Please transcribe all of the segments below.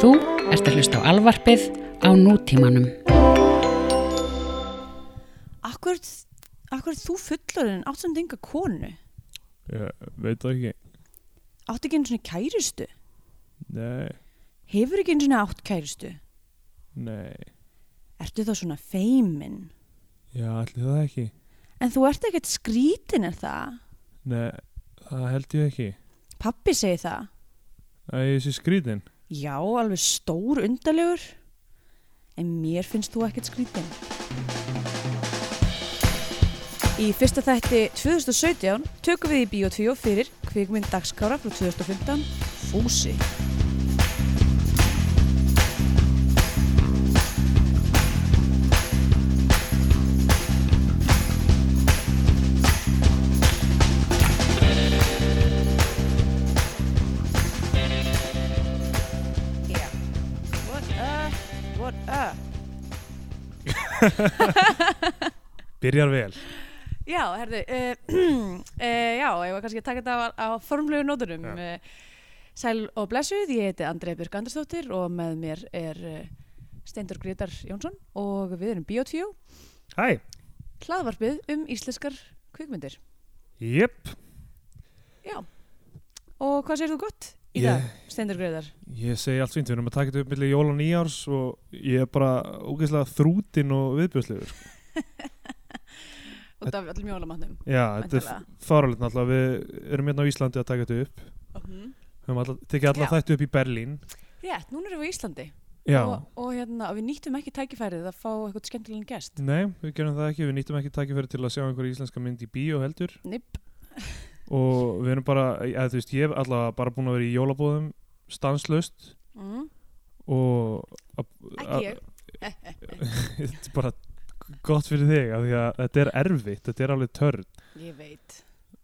Þú ert að hlusta á alvarpið á nútímanum. Akkur, akkur þú fullorinn átt samt enga konu? Ég veit það ekki. Átt ekki einu svona kærustu? Nei, Hefur ekki einu svona átt kærustu? nei. Ertu þá svona feimin? Já, allir það ekki. En þú ert ekkert skrítin er það? Nei, það held ég ekki. Pappi segi það. Það er þessi skrítin. Já, alveg stór undalegur. En mér finnst þú ekkert skrítin. Í fyrsta þætti 2017 tökum við í Bíotvíó fyrir kvikmynd dagskára frá 2015 Fúsi. Byrjar vel. Já, herðu, uh, uh, já, ég var kannski að taka þetta á, á formlegu nótunum. Uh, sæl og blessuð, ég heiti Andrea Björk Andersdóttir og með mér er Steindur Grétar Jónsson og við erum Bíotvíó, Hæ. hlaðvarpið um íslenskar kvikmyndir. Jep. Já, og hvað segir þú gott í dag, Steindur Grétar? Ég segi allt fínt. Við erum að taka þetta upp millir jól og nýjárs og ég er bara ógeðslega þrútin og viðbjörslegur. Út af öllum jólamatnum. Já, þetta er fáralegt náttúrulega. Við erum hérna á Íslandi að taka þetta upp. Mhm. Við höfum alla, tekið alla Já. þættu upp í Berlín. Rétt, núna erum við í Íslandi og, og, hérna, og við nýttum ekki tækifærið að fá eitthvað skemmtilegan gest. Nei, við gerum það ekki. Við nýttum ekki takkifæri til að sjá einhverja íslenska mynd í bíó heldur. Nipp. Og við erum bara, eða þú veist, ég hef allavega bara búin að vera í jólabóðum stanslust Mm. og Ekki ég. þetta er bara gott fyrir þig af því að þetta er erfitt, þetta er alveg törn Ég veit.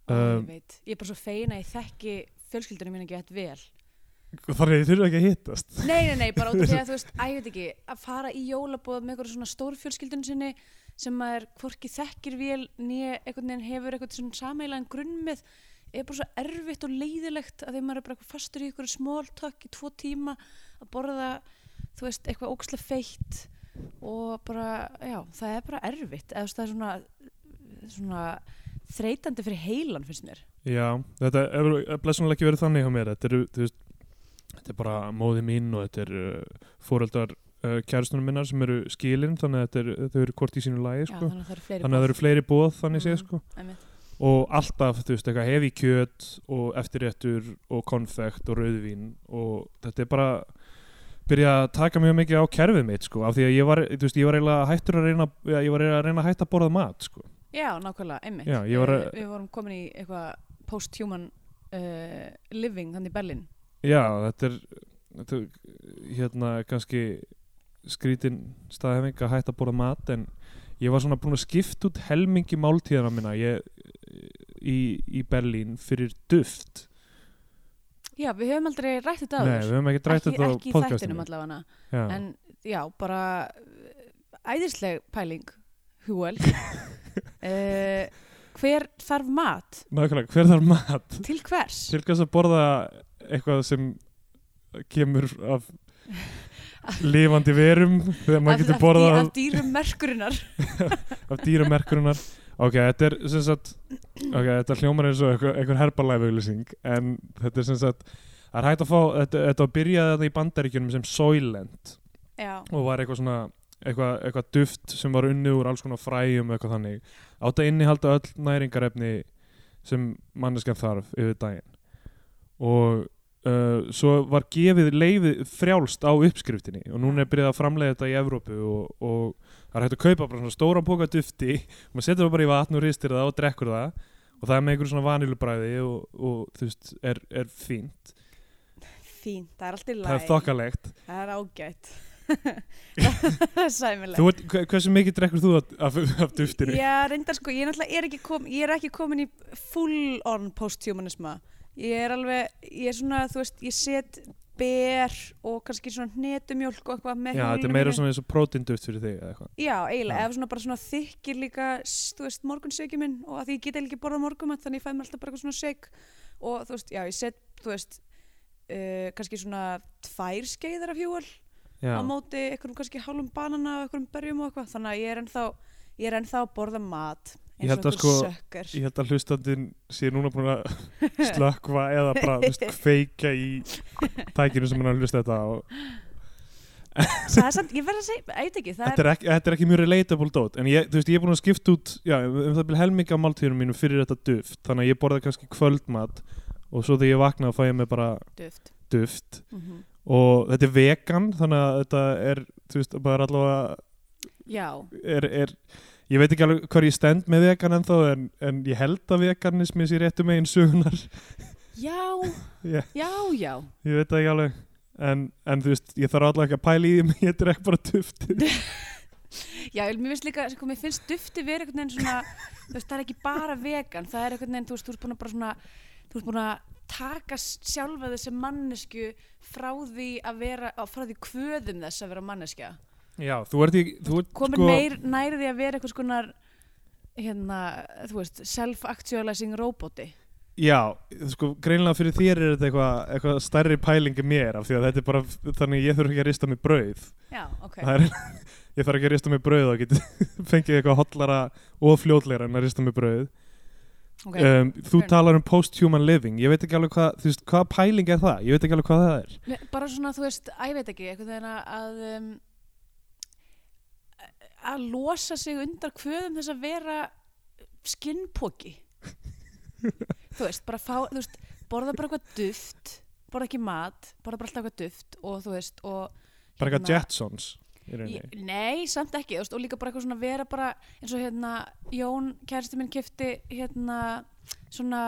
Um, ég veit. Ég er bara svo fein að ég þekki fjölskyldunum mín ekki þetta vel. þannig að þið þurfum ekki að hittast Nei, nei, nei, bara út af því að þú veist, að ég veit ekki, að fara í jólabóð með eitthvað svona stór fjölskyldun sinni sem maður hvorki þekkir vel nýja einhvern veginn hefur eitthvað svona sameilaðan grunn með er bara svo erfitt og leiðilegt að því maður er bara fastur í eitthvað smóltak í tvo tíma að borða, þú veist, eitthvað ókslega feitt og bara, já, það er bara erfitt eða það er svona, svona þreytandi fyrir heilan finnst mér. Já, þetta er blessunlega ekki verið þannig hjá mér þetta er, þetta er bara móði mín og þetta er uh, fóreldar uh, kæristunum minnar sem eru skilin þannig að er, þau eru hvort í sínu lagi sko. þannig að það eru eru fleiri bóð þannig séð Mhm. sko. Einmitt. og alltaf, þú veist, eitthvað hefi kjöt og eftirréttur og konfekt og rauðvín og þetta er bara byrja að taka mjög mikið á kerfið mitt sko, af því að ég var, þú veist, ég var eiginlega hættur að reyna, ég var eiginlega að reyna að hætta að borða mat sko. Já, nákvæmlega, einmitt. Já, var að- Eh, Við vorum komin í eitthvað post-human uh, living hann í Berlin. já, þetta er, þetta hérna kannski skrítin staðhefing að hætta að borða mat en ég var svona búin að skipta út helmingi máltíðana minna ég, í, í Berlín fyrir duft Já, við höfum aldrei rætt þetta Nei, áður. við höfum ekki ekki, þetta á ekki í podcastinu þættinum allavega. Já. En já, bara uh, æðisleg pæling, Húel. uh, hver þarf mat? Nákvæmlega, hver þarf mat? Til hvers? Til hvers að borða eitthvað sem kemur af lifandi verum þegar maður getur borðað af, dýrum merkurinnar. af dýramerkurinnar ok, þetta er sem sagt ok, þetta hljómar eins og eitthvað, eitthvað herbalæf auglýsing en þetta er sem sagt það er hægt að fá, þetta, þetta byrjaði þetta í bandaríkjunum sem Soylent. Já, og var eitthvað svona eitthvað, eitthvað duft sem var unnið úr alls konar fræjum eitthvað þannig. Átt að innihalda öll næringarefni sem manneskjan þarf yfir daginn. Og uh, svo var gefið leifið frjálst á uppskriftinni og núna er byrjað að framleiða þetta í Evrópu og, og það er hægt að kaupa bara svona stóran póka dufti og maður setur það bara í vatn og ristir það og drekkur það og það er með einhverjum svona vanilubræði og, og þú veist, er, er fínt fín, það er allt í það er læg. þokkalegt Það er ágætt. það er sæmilegt. Hversu mikið drekkur þú af, af, af duftinu? Já, reyndar sko, ég er kom, ég er ekki komin í full on posthumanisma ég er alveg, ég er svona þú veist, ég set ber og kannski svona hnetumjólk og eitthvað með Já, þetta er meira svona eins og prótinduft fyrir þig eða eitthvað. Já, eiginlega, ef svona bara svona þykir líka þú veist, morgunsöki minn og að því ég get eiginlega ekki borðað morgumat þannig ég fæ mér alltaf bara eitthvað svona seg og þú veist, já, ég set, þú veist uh, kannski svona tvær skeiðar af hjúal á móti einhverjum kannski hálfum banana og einhverjum berjum og eitthvað þannig að ég er ennþá ég er ennþá að borða mat Ég held sko- ég held að hlustandinn sé núna búin að slökva eða bara veist, kveika í tækinu sem hann er að hlusta þetta á það er samt, ég verð að segja, veit ekki þetta er ekki, þetta er ekki mjög relatable dót en ég, þú veist, ég er búin að skipta út já, um það byrja helminga á máltíðunum mínum fyrir þetta duft þannig að ég borða kannski kvöldmat og svo þegar ég vakna þá fæ ég mig bara duft. duft. Mm og þetta er vegan þannig að þetta er þú veist, bara allavega já, er, er ég veit ekki alveg hvað ég stend með vegan en, en ég held að veganismi sé réttu megin sögunar já, ég, já, já. Ég veit ekki alveg. En, en þú veist, ég þarf allavega ekki að pæla í því ég er ekki bara duftið. Já, mér finnst líka, sko, mér finnst dufti verið einhvern veginn svona, þú veist, það er ekki bara vegan, það er einhvern veginn, þú veist, þú að bara svona, þú ert búin að taka sjálfa þessi mannesku frá því að vera, frá því kvöðum þess að vera manneskja. Já, þú ert í þú ert, Komin sko, meir nærði því að vera eitthvað skonar, hérna, þú veist, self-actualizing roboti. já, sko, greinlega fyrir þér er þetta eitthvað, eitthvað stærri pæling en mér af því að þetta er bara, þannig ég þurf ekki að rista mig brauð. Já, ok. er, ég þarf ekki að rista mig brauð og geti fengið eitthvað hotlara og fljótleira en að rista mig brauð. Ok, um, þú fair talar um post-human living ég veit ekki alveg hvað, þú veist, hvað pæling er það? Ég veit ekki alveg hvað það er. Bara svona, þú veist, að ég veit ekki, einhvern veginn að- að um, að losa sig undar kvöðum þess að vera skinnpoki þú veist, bara fá veist, borða bara eitthvað duft borða ekki mat, borða bara alltaf eitthvað duft og þú veist, og bara eitthvað hérna- Jetsons. Ég- Nei, samt ekki, veist, og líka bara eitthvað svona vera bara eins og hérna Jón, kæristi minn kifti hérna svona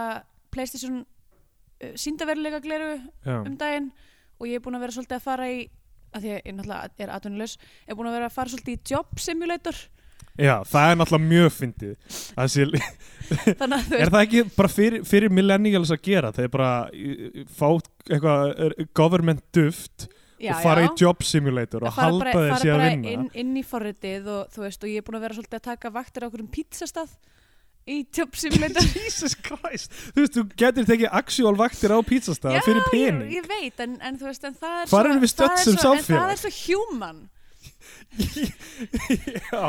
Playstation uh, síndaveruleika gleru Já. um daginn og ég er búin að vera svolítið að fara í að því að ég náttúrulega er atvinnulegs er búin að vera að fara svolítið í job simulator. Já, það er náttúrulega mjög fyndið. Það sé, að er það ekki bara fyrir, fyrir millennials að gera? Þeir bara í- í- fá eitthvað er, government duft já, og fara já. í job simulator og Að fara halda bara, þeir fara sé að bara vinna. inn, inn í forritið og þú veist og ég er búin að vera svolítið að taka vaktir á okkur um pizzastað í job simulator Jesus Christ. Þú veist, þú getur tekið actual vaktir á pizzastæða fyrir ég, pening. ég veit, en, en þú veist en það er Hvar svo, það er svo- það er svo human. Já,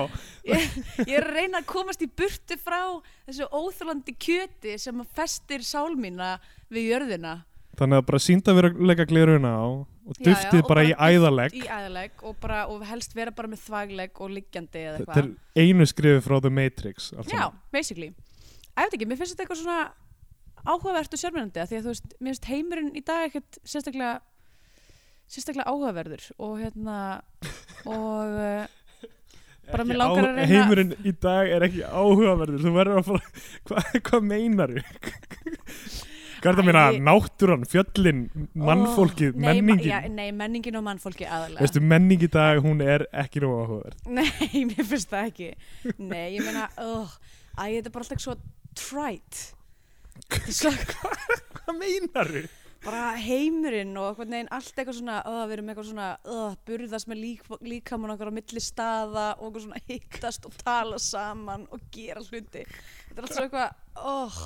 ég, ég er að reyna að komast í burtu frá þessu óþjólandi kjöti sem að festir sál mína við jörðina. Þannig að bara sínda vera leika gleruna á og duftið og bara í æðalegg. í æðalegg og, bara, og helst vera bara með þvaglegg og liggjandi eða Þetta eitthvað. er einu skrifi frá The Matrix já, basically. Ég veit ekki, mér finnst þetta eitthvað svona áhugavert og sérmennandi því að þú veist, mér finnst heimurinn í dag ekkert sérstaklega sérstaklega áhugaverður og hérna og uh, bara mér langar að reyna Heimurinn í dag er ekki áhugaverður Þú verður að fara Hvað hva meinar þú? Hvað er það að ég- Náttúran, fjöllin, mannfólkið, Ó, nei, ma- menningin. já, nei, menningin og mannfólki aðalega Veistu, menning í dag, hún er ekki nóg áhugaverð. Nei, mér finnst það ekki. Nei, ég meina, oh, æ, þetta er bara alltaf svo Þetta svo Hvað meinar þú? bara heimurinn og neginn allt eitthvað svona, oh, við erum eitthvað svona oh, burðast með lík, líkamann okkar á milli staða og eitthvað svona hittast og tala saman og gera hluti. Þetta er allt svo eitthvað oh.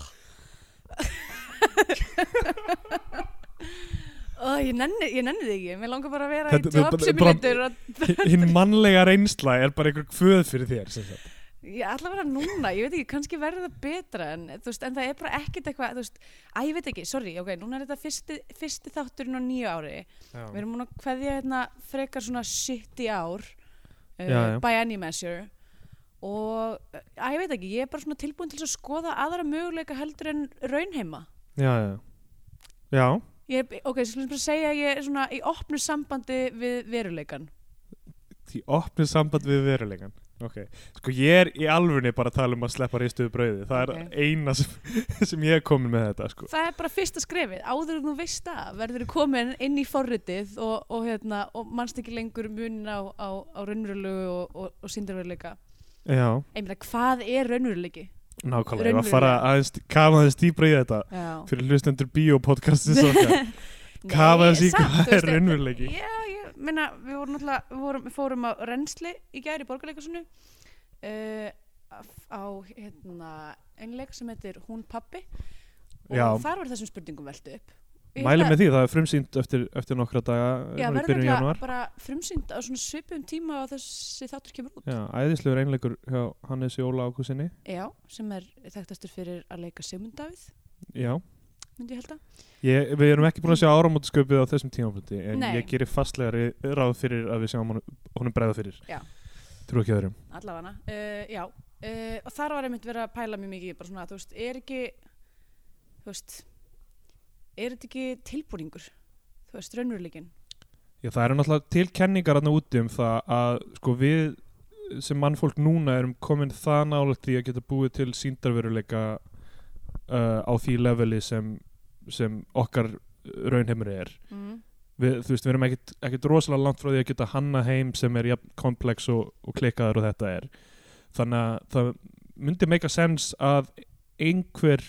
Oh, ég nenni ég nenni þig ekki, mér langar bara að vera Þetta- í job bara- simulator og Hinn mannlega reynsla er bara einhver kvöð fyrir þér sem sagt. Ég ætla að vera núna, ég veit ekki, kannski verður það betra en, þú veist, en það er bara ekkert eitthvað, þú veist, að ég veit ekki, sorry, ok, núna er þetta fyrsti, fyrsti þátturinn á nýju ári, við erum múin að kveðja hérna frekar svona shit í ár, uh, Já, já. by any measure, og að ég veit ekki, ég er bara svona tilbúin til þess að skoða aðra möguleika heldur en raunheima. Já, já Já, er, ok, ég skulle bara segja að ég er svona í opnu sambandi við veruleikan. því opnið samband við veruleikan Ok, sko ég er í alvunni bara að tala um að sleppa ristuðu brauði Það Ok. er eina sem, sem ég er komin með þetta sko. Það er bara fyrsta skrefið, áður en þú veist það verður þú komin inn í forritið og, og, hérna, og mannst ekki lengur munin á, á, á raunverulegu og, og, síndarveruleika. Já, Ég meina, hvað er raunveruleiki? Nákvæmlega, ég var að fara aðeins, kafa aðeins dýbra í þetta Já. fyrir hlustendur bíópodcastins okkar Kafa þessi í hvað er raunveruleiki. Já, ég meina, við vorum náttúrulega, við, vorum, við fórum á reynsli í gæri í borgarleikasunni uh, á hérna, einleik sem heitir Hún pappi og Já. þar var þessum spurningum veltu upp Ég Mælum held með því, það er frumsýnd eftir, eftir nokkra daga Já, í verður byrjun ekki janúar. bara frumsýnd á svona svipum tíma og þessi þáttur kemur út? Já, æðislegur einleikur hjá Hannes Jóla ákusinni Já, sem er þekktastur fyrir að leika Sigmund Davíð Já, myndi ég held að ég, við erum ekki búin að sjá áramótasköpið á þessum tímapunkti en Nei. ég gerir fastlega ri- ráð fyrir að við sjáum honum, bregða fyrir. Já. Trú ekki öðrum. Allavega. Uh, Já, uh, og þar var einmitt verið að pæla mjög mikið bara svona, þú veist, er þetta ekki tilbúningur? Þú veist, raunveruleikin Já, það eru náttúrulega til kenningar þarna úti um það að sko við sem mannfólk núna erum komin það nálægt því að geta búið til síndarveruleika uh, á því leveli sem, sem okkar raunheimur er. Mm. við, þú veist, við erum ekkit, ekkit rosalega langt frá því að geta hanna heim sem er jafn komplex og, og klikkaður og þetta er. Þannig að það myndi make a sense að einhver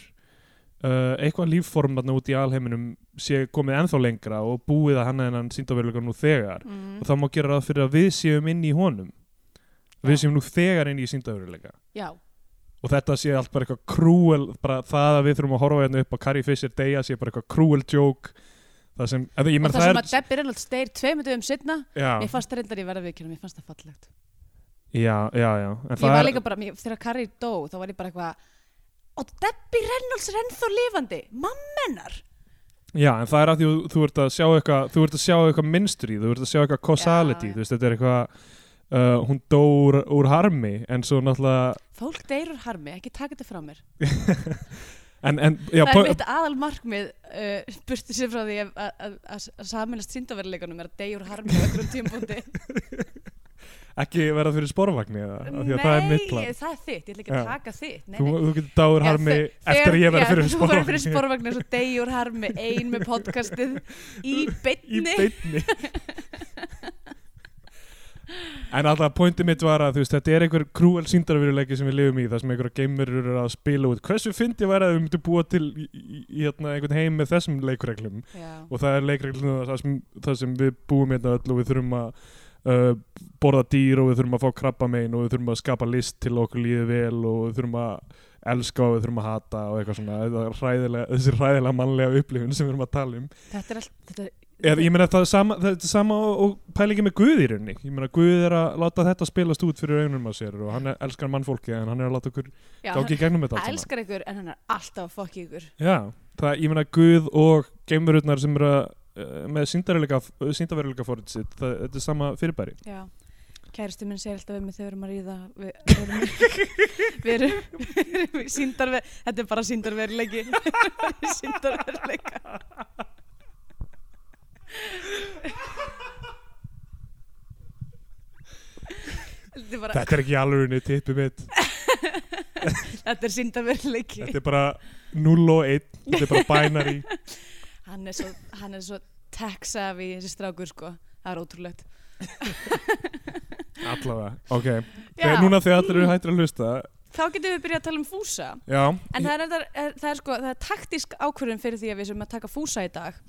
uh, eitthvað lífform þarna út í alheiminum sé komið ennþá lengra og búið að hanna þennan síndaveruleika nú þegar. Mm. og það má gera ráð fyrir að við séum inn í honum. Við Já. séum nú þegar inn í síndaveruleika Já, og þetta sé allt bara eitthvað krúel bara það að við þurfum að horfa hérna upp á Carrie Fisher deyja sé bara eitthvað krúel joke. Það sem, eða, ég og það það sem er að Debbie Reynolds deyr tveimur dögum setna já, mér fannst það reyndar ég verða viðkjörnum, mér fannst það fallegt. Já, já, já. En ég það var líka bara, mér, þegar Carrie dó þá var ég bara eitthvað og Debbie Reynolds er ennþá lifandi. Mammennar já, en það er að því þú, þú ert að sjá eitthvað þú ert að sjá eitthvað minstri, þú ert að sjá eitthvað causality, já. þú veist, þetta er eitthvað uh, hún dó úr, úr harmi en svo náttúrulega fólk deyr úr harmi, ekki taka þetta frá mér. En, en, já, það er mitt aðal markmið uh, burtu sér frá því að, saminast síndaveruleikunum er að deyja úr harmi á einhverjum tímpúndi ekki verða fyrir því að það er það er þitt, ég ætla ekki að taka þitt. Nei, þú, nei. þú getur dáður Já, harmi þe- eftir að ég verða fyrir þú verður fyrir sporvagn eins og deyja úr harmi ein með podcastið í í beinni. beinni. En alltaf pointið mitt var að þú veist, þetta er einhver krúel síndarveruleiki sem við lifum í þar sem einhverja geimurur eru að spila út. Hversu fyndi væri að við myndum búa til í, í, í hérna, einhvern heim með þessum leikreglum? Já, og það er leikreglum það sem, það sem við búum hérna öll og við þurfum að uh, borða dýr og við þurfum að fá krabba og við þurfum að skapa list til okkur líði vel og við þurfum að elska og við þurfum að hata og eitthvað svona. Þetta hræðilega, þessi hræðilega mannlega upplifun sem við erum að tala um. Þetta er allt þetta, Eða, ég meina það er sama, það er sama og, og pælingi með Guð í rauninni. Ég meina Guð er að láta þetta spilast út fyrir augunum á sér og hann elskar mannfólki en hann er að láta okkur gangi í gegnum þetta hann elskar ykkur en hann er alltaf að fokki ykkur. Já, það, uh, með síndaveruleika fórið sitt, þetta er sama fyrirbæri. Já. Kæristu minn segir alltaf við þegar við erum að ríða við, við erum við erum, við erum síndarver þetta er bara síndarveruleiki síndarveruleika þetta er bara Þetta er ekki alveg tippið mitt. Þetta er síndarveruleiki Þetta er bara 0 og 1 Þetta er bara binary hann er svo, hann er svo tech savvy þessi strákur sko. Það er ótrúlegt. Allavega, ok. Þegar núna þegar allir eru hættir að hlusta þá getum við byrjað að tala um fúsa. Já, En það er, það, er, það er sko, það er taktísk ákvörðun fyrir því að við sem að taka fúsa í dag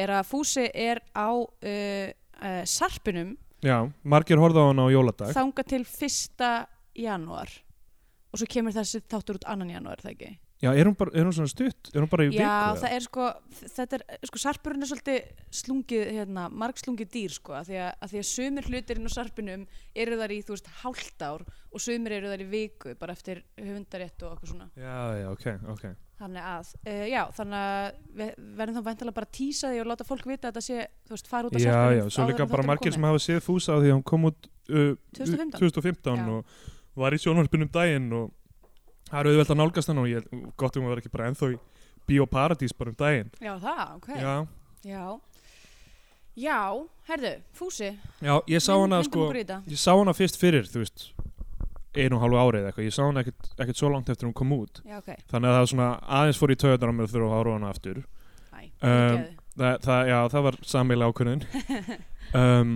er að fúsi er á uh, uh, sarpinum. Já margir horfða á hana á jóladag. Þanga til fyrsta janúar. Og svo kemur þessi þáttur út annan janúar, það ekki? Já, er hún, bara, er hún svona stutt? Er hún bara í viku? Já, það er sko, þetta er, sko, sarpurinn er svolítið slungið, hérna, margslungið dýr, sko, að því að, að því að sumir hlutirinn á sarpinum eru þar í, þú veist, hálft ár og sumir eru þar í viku, bara eftir höfundarétt og okkur svona. Já, já, ok, ok Þannig að, uh, já, þannig að verðum þá væntalega bara að tísa því og láta fólk vita að þetta sé, þú veist, fara út af Já, sarpinum já, svo áður líka bara margir sem hafa séð fúsa á því að hún kom út uh, 2015. 2015 Já. og var í sjónvarpinum daginn og það er auðvelt að nálgast hann og ég, gott um að vera ekki bara ennþá í Bíóparadís bara um daginn. Já, það, ok. Já, Já, já herðu, Fúsi. já, ég sá hana vindum sko ég sá hana fyrst fyrir, þú veist einu og hálfu árið eitthvað, ég sá hana ekkert, ekkert svo langt eftir hún kom út. Já, ok. þannig að það svona aðeins fór í töðunar á mér þurfa að horfa á hana aftur. Æ, Um, það, það, já, það var sammeila ákvörðun. Um,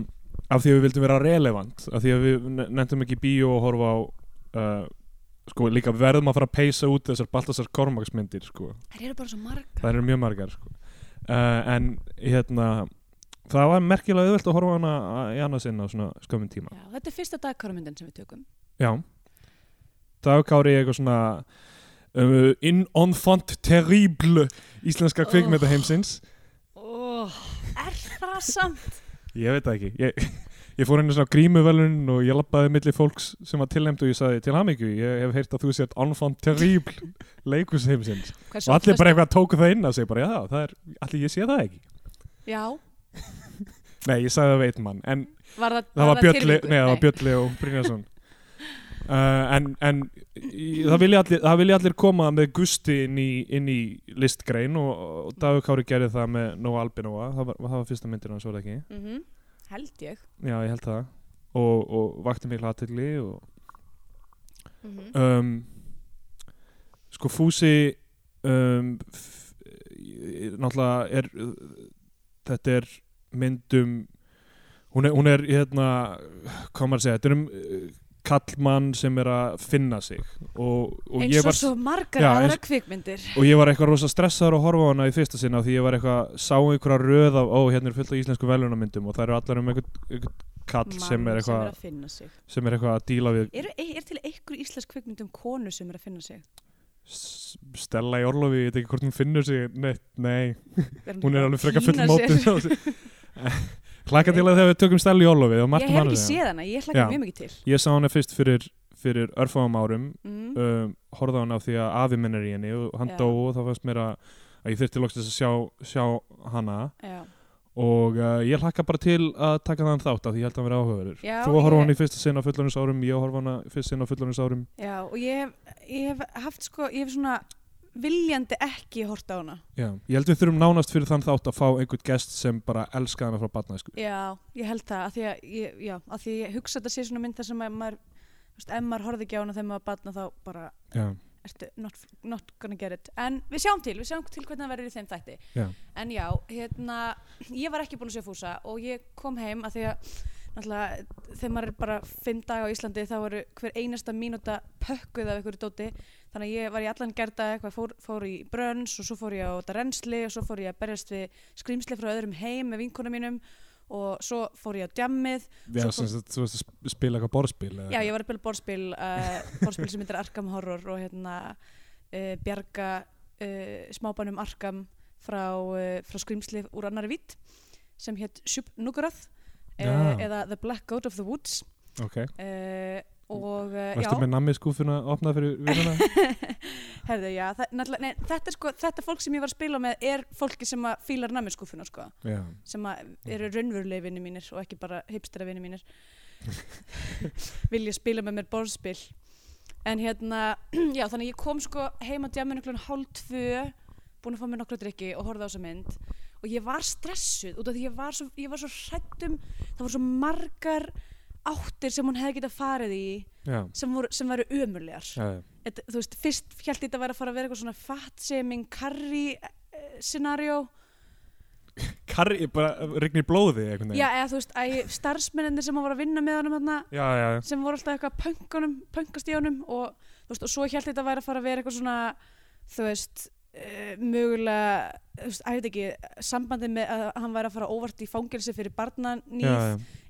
af því að við vildum vera relevant af því að við ne- nefndum ekki bíó og horfa á uh, sko líka verðum að fara að peysa út þessar Baltasar Kormaksmyndir sko, Þær eru bara svo margar. það eru mjög margar sko. uh, en hérna það var merkilega auðvelt að horfa hana í annað sinn á svona skömmin tíma Já, þetta er fyrsta dagkármyndin sem við tökum. já dagkári eitthvað svona uh, in enfant terrible íslenska Oh. kvikmyndaheimsins það samt Ég veit það ekki Ég, ég fór einu svona grímuvelun og ég lappaði milli fólks sem var tilnæmt og ég sagði til hamingju, ég hef heyrt að þú sért enfant terrible leikusheimsins og allir bara eitthvað tóku það inn að sig bara, já, það er, allir ég sé það ekki? Já, Nei, ég sagði það veit mann, en var það, það var Bjölli, tilviljun? nei, það var Bjölli og Brynjarsson. Uh, en, en það vilja allir, vilja allir koma með gusti inn í, inn í listgrein og, og Dagur Kári gerði það með Nóa Albinóa, það var, það var fyrsta myndin hans var það ekki, Mhm, Held ég já ég held það og, og vakti miklu aðtegli og Mhm. um, sko Fúsi um, náttúrulega er þetta er myndum hún er, hún er hérna, hvað maður að segja þetta er um kallmann sem er að finna sig. Og, og Eins og var svo margar Já, aðra kvikmyndir. og ég var eitthvað rosa stressaður að horfa á hana í fyrsta sinna því ég var eitthvað, sá einhverja röð af, ó, hérna er fullt af íslensku velunamyndum og það eru allar um einhvern, kall sem er sem eitthvað að finna sig. sem er eitthvað að díla við. Er, er til einhver íslensk kvikmynd um konu sem er að finna sig? S- Stella í Orlofi, ég veit ekki hvort hún finnur sig nei, nei, hún er alveg frekar full hlaka til að þegar við tökum Stella í Orlofi og Ég Martin hef ekki séð hana, ég hlaka Já. mjög mikið til ég sá hana fyrst fyrir, fyrir örfáum árum mm. um, horfði á hana af því að afi minn er í henni og hann Já. dó og þá fannst mér að, að ég þurfti loksins að sjá, sjá hana Já, og uh, ég hlakka bara til að taka þann þátt af því ég held að hann vera áhugaverður Já, þú horfa á ég- hana í fyrsta sinn á fullorins árum ég horfa á hana í fyrsta sinn á fullorins árum já og ég hef, ég hef haft sko, ég hef svona viljandi ekki hort á hana Já. ég held við þurfum nánast fyrir þann þátt að fá einhvern gest sem bara elska hana frá batnaðisku Já, ég held það, af því að ég, já, af því ég hugsa þetta sé svona mynd þar sem að maður, veist, ef maður horfði ekki á hana þegar maður batna þá bara Já. ertu not, not gonna get it en við sjáum til, við sjáum til hvernig það verður í þeim þætti Já. en já, hérna ég var ekki búin að sjá fúsa og ég kom heim að því að náttúrulega þegar maður er bara fimm daga á Íslandi þá eru hver einasta mínúta pökkuð af einhverju dóti þannig að ég var í allan gerda eitthvað fór, fór í brönns og svo fór ég á þetta reynsli og svo fór ég að berjast við skrýmsli frá öðrum heim með vinkonum mínum og svo fór ég á djammið. Já, sem sagt, þú veist að sp- spila eitthvað borðspil Já, ég var að spila borðspil uh, borðspil sem heitir Arkham Horror og hérna uh, bjarga uh, smábænum Arkham frá, uh, frá skrýmsli úr annari vitt sem hétt Shub Nugrath eða The Black Goat of the Woods. Ok, uh, varstu með nammi skúfuna opnað fyrir vinuna? herðu, já, það, nei, þetta, sko, þetta fólk sem ég var að spila með er fólki sem fílar nammiskúfuna sko, Já, sem eru raunverulegi vinni mínir og ekki bara hipstera vinni mínir. Vilja spila með mér borðspil. En hérna já þannig ég kom sko heim á djaminu klun hálf tvö búin að fá mér nokkru drikki og horfði á þessa mynd. Og ég var stressuð út af því ég var svo, ég var svo hrættum það voru svo margar áttir sem hún hefði getað farið í já, sem, voru, sem væru ömurlegar. Þetta, þú veist, fyrst held ég þetta að vera að fara að vera eitthvað svona fat-shaming curry eh, scenario Karri, bara rignir blóði einhvern veginn Já, eða þú veist, að starfsmenninir sem voru að vinna með honum þarna, já, já, já. sem voru alltaf eitthvað pönkunum, pönkast í honum og, þú veist, og svo held þetta að vera að fara að vera eitthvað svona, þú veist, uh, mögulega, ekki, sambandið með að hann væri að fara óvart í fangelsi fyrir barnanýð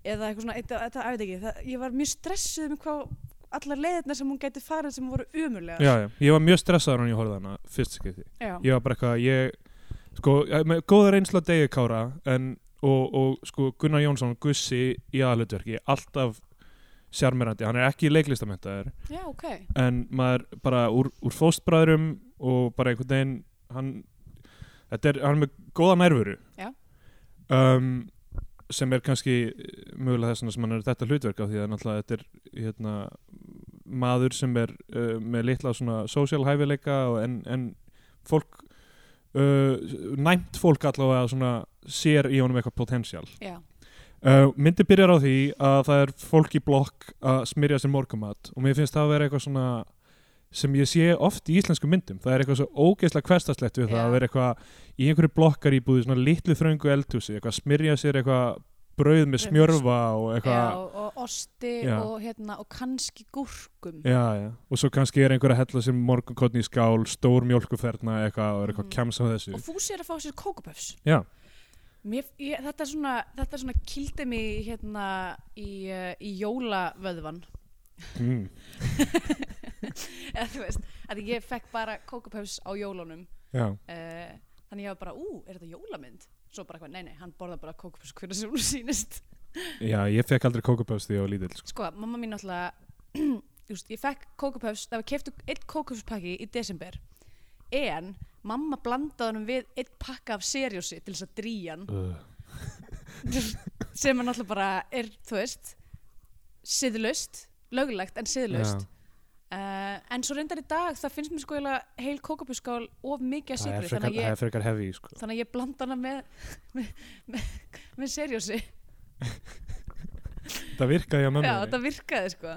eða eitthvað svona, þetta, veit ekki, það, ég var mjög stressuð um hvað allar leiðirna sem hún gæti farið sem voru umulega. já, já. Ég var mjög stressaður hann ég horfði hana fyrst skipti. Ég var bara eitthvað, ég sko, með góða reynsla degi kára en, og, og sko Gunnar Jónsson Gussi í aðalutverki alltaf sjarmerandi, hann er ekki leiklistamentaður Já, ok. en maður bara úr, úr fóstbræðrum og bara einhvern veginn hann, er, hann er með góða nærvöru um, sem er kannski mögulega þess sem hann er þetta hlutverk á því að náttúrulega þetta er hérna, maður sem er uh, með litla svona social hæfileika en, en fólk uh, næmt fólk allavega svona sér í honum eitthvað potential Já. Uh, myndi byrjar á því að það er fólk í blokk að smyrja sér morgumat og mér finnst það að vera eitthvað svona sem ég sé oft í íslensku myndum það er eitthvað svo ógeðslega hverstaslegt við það Já. að vera eitthvað í einhverju blokkar íbúði svona litlu þröngu eldhúsi, eitthvað smyrja sér eitthvað brauð með smjörfa og Já, eitthvað og osti Já. og, hérna, og kannski gúrkum. Já, já, og svo kannski er einhver að hella sem morgunkotni í skál, stór mjólkuferna eitthvað og er eitthvað Mm. kemsa á þessu Og Fúsi er að fá sér kókupöfs. Já, Mér, ég, þetta er svona, þetta er svona kildi mig hérna í, uh, í jólavöðvan. mm. Eða þú veist, að ég fekk bara kókupöfs á jólunum. já, Uh, þannig ég var bara, ú, er þetta jólamynd? svo bara eitthvað, nei, nei, hann borða bara kókupöss hvernig sem hún sýnist Já, ég fekk aldrei kókupöfs því ég var lítill sko. sko, mamma mín náttúrulega just, ég fekk kókupöfs, það var keftu einn kókupösspakki í desember en mamma blandaði honum við einn pakka af serjósi til þess að dríja hann. Uh, sem er náttúrulega bara er, þú veist siðlaust, löglegt en siðlaust. Uh, en svo reyndar í dag það finnst mér sko heil kókupösskál of mikið að Það sigri þannig, að það ég- heavy sko. þannig að ég blanda hana með með, með, með serjósi Það virkaði á mömmu Já, þetta virkaði sko